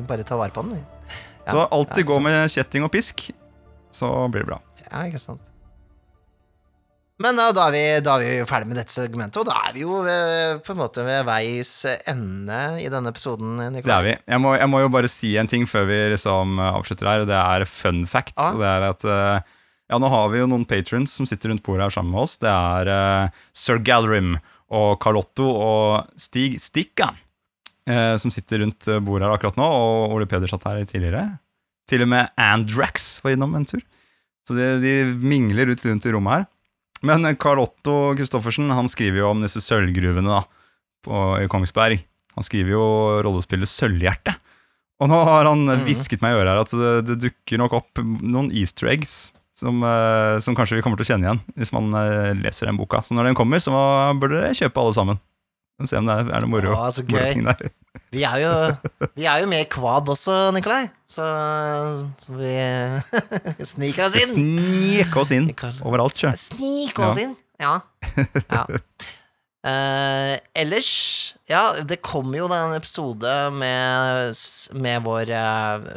bare ta vare på den. vi. Ja, Så alltid ja, gå med kjetting og pisk, så blir det bra. Ja, ikke sant. Men da, da, er vi, da er vi ferdig med dette segmentet, og da er vi jo ved, på en måte ved veis ende i denne episoden, Det er vi. Jeg må, jeg må jo bare si en ting før vi liksom eh, avslutter her, og det er fun facts. Ja. Og det er at eh, Ja, nå har vi jo noen patrons som sitter rundt bordet her sammen med oss. Det er eh, Sir Gallerim og Carlotto og Stig Stikka eh, som sitter rundt bordet her akkurat nå, og Ole Peder satt her tidligere. Til og med Andrax var innom en tur. Så de, de mingler ut rundt i rommet her. Men Carl Otto Christoffersen han skriver jo om disse sølvgruvene da, på, i Kongsberg. Han skriver jo rollespillet Sølvhjerte. Og nå har han Mhm. hvisket meg i øret her at det, det dukker nok opp noen easter eggs som, eh, som kanskje vi kommer til å kjenne igjen hvis man eh, leser den boka. Så når den kommer, så burde dere kjøpe alle sammen. Se om det er, noe moro, Å, så gøy. Vi er jo, vi er jo med i Kvad også, Nikolai. Så, så vi sniker oss inn. Snik oss inn overalt, sjø. Snik oss Ja. inn. Ja. ja. Uh, ellers, ja, det kommer jo en episode med, med vår eh,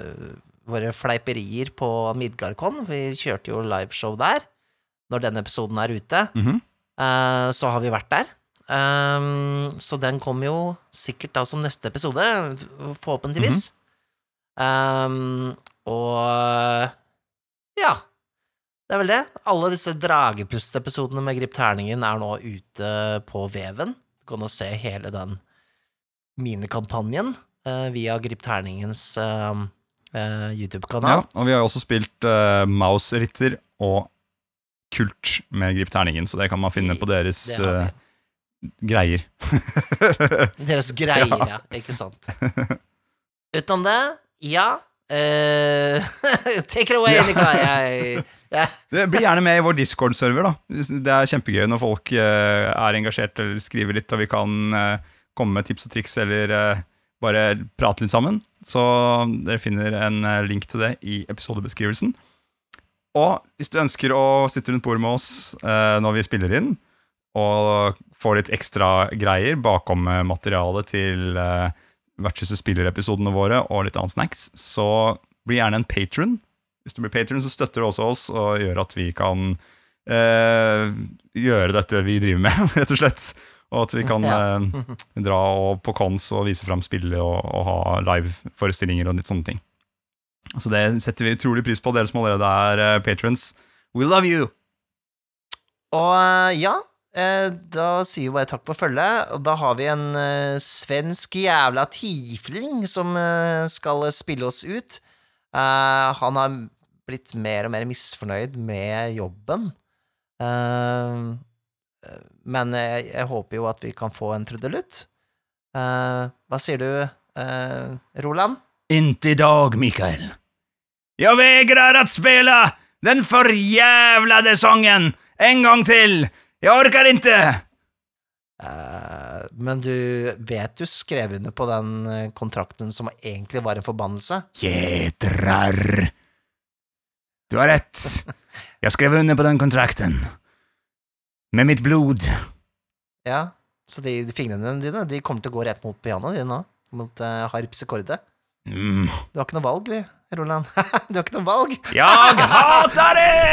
våre fleiperier på Midgardkon. Vi kjørte jo liveshow der. Når den episoden er ute, Mm -hmm. uh, så har vi vært der. Um, så den kommer jo sikkert da som neste episode, forhåpentligvis. um, og ja. Det er vel det. Alle disse Dragepust-episodene med Grip Terningen er nå ute på Veven. Du kan jo se hele den minikampanjen uh, via Grip Terningens eh, eh, Ja, YouTube-kanal. og vi har jo også spilt uh, Maus-ritter og Kult med Grip Terningen, så det kan man finne på deres eh, greier. Deres greier, ja. Ikke sant. Utenom det, ja. Uh, Take it away, Ja. Nikolai. Jeg, ja. Bli gjerne med i vår Discord-server. da Det er kjempegøy når folk uh, er engasjert eller skriver litt, og vi kan uh, komme med tips og triks eller bare prate litt sammen. Så dere finner en eh, link til det i episodebeskrivelsen. Og hvis du ønsker å sitte rundt bordet med oss eh, når vi spiller inn, og få litt ekstra greier bakom eh, materialet til eh, Vertshuset spiller-episodene våre og litt annet snacks, så bli gjerne en patron. Hvis du blir patron, så støtter du også oss og gjør at vi kan eh, gjøre dette vi driver med, rett og slett. Og at vi kan eh, dra og på cons og vise fram spillet og, og ha live-forestillinger og litt sånne ting. Så det setter vi utrolig pris på, dere som allerede er eh, patrons. We love you! og eh, ja, eh, da sier vi bare takk for følget. Og da har vi en eh, svensk jævla tifling som skal spille oss ut. Han har blitt mer og mer misfornøyd med jobben. Eh, men jeg, jeg håper jo at vi kan få en trudelutt. Uh, hva sier du, uh, Roland? Inte idag, Mikael. Jag vägrar att spela den forjævlede sangen en gång till. Jag orkar inte. Uh, men du vet du skrev under på den eh, kontrakten som egentlig var en forbannelse? Jedrar. Du har rätt. Jag skrev under på den kontrakten. Med mitt blod. Ja, så de, de fingrene dine de kommer til å gå rett mot pianoet dine nå. Mot uh, harpsekordet. Mm. Du har ikke noe valg, vi, Roland. du har ikke noe valg. Jeg hater det!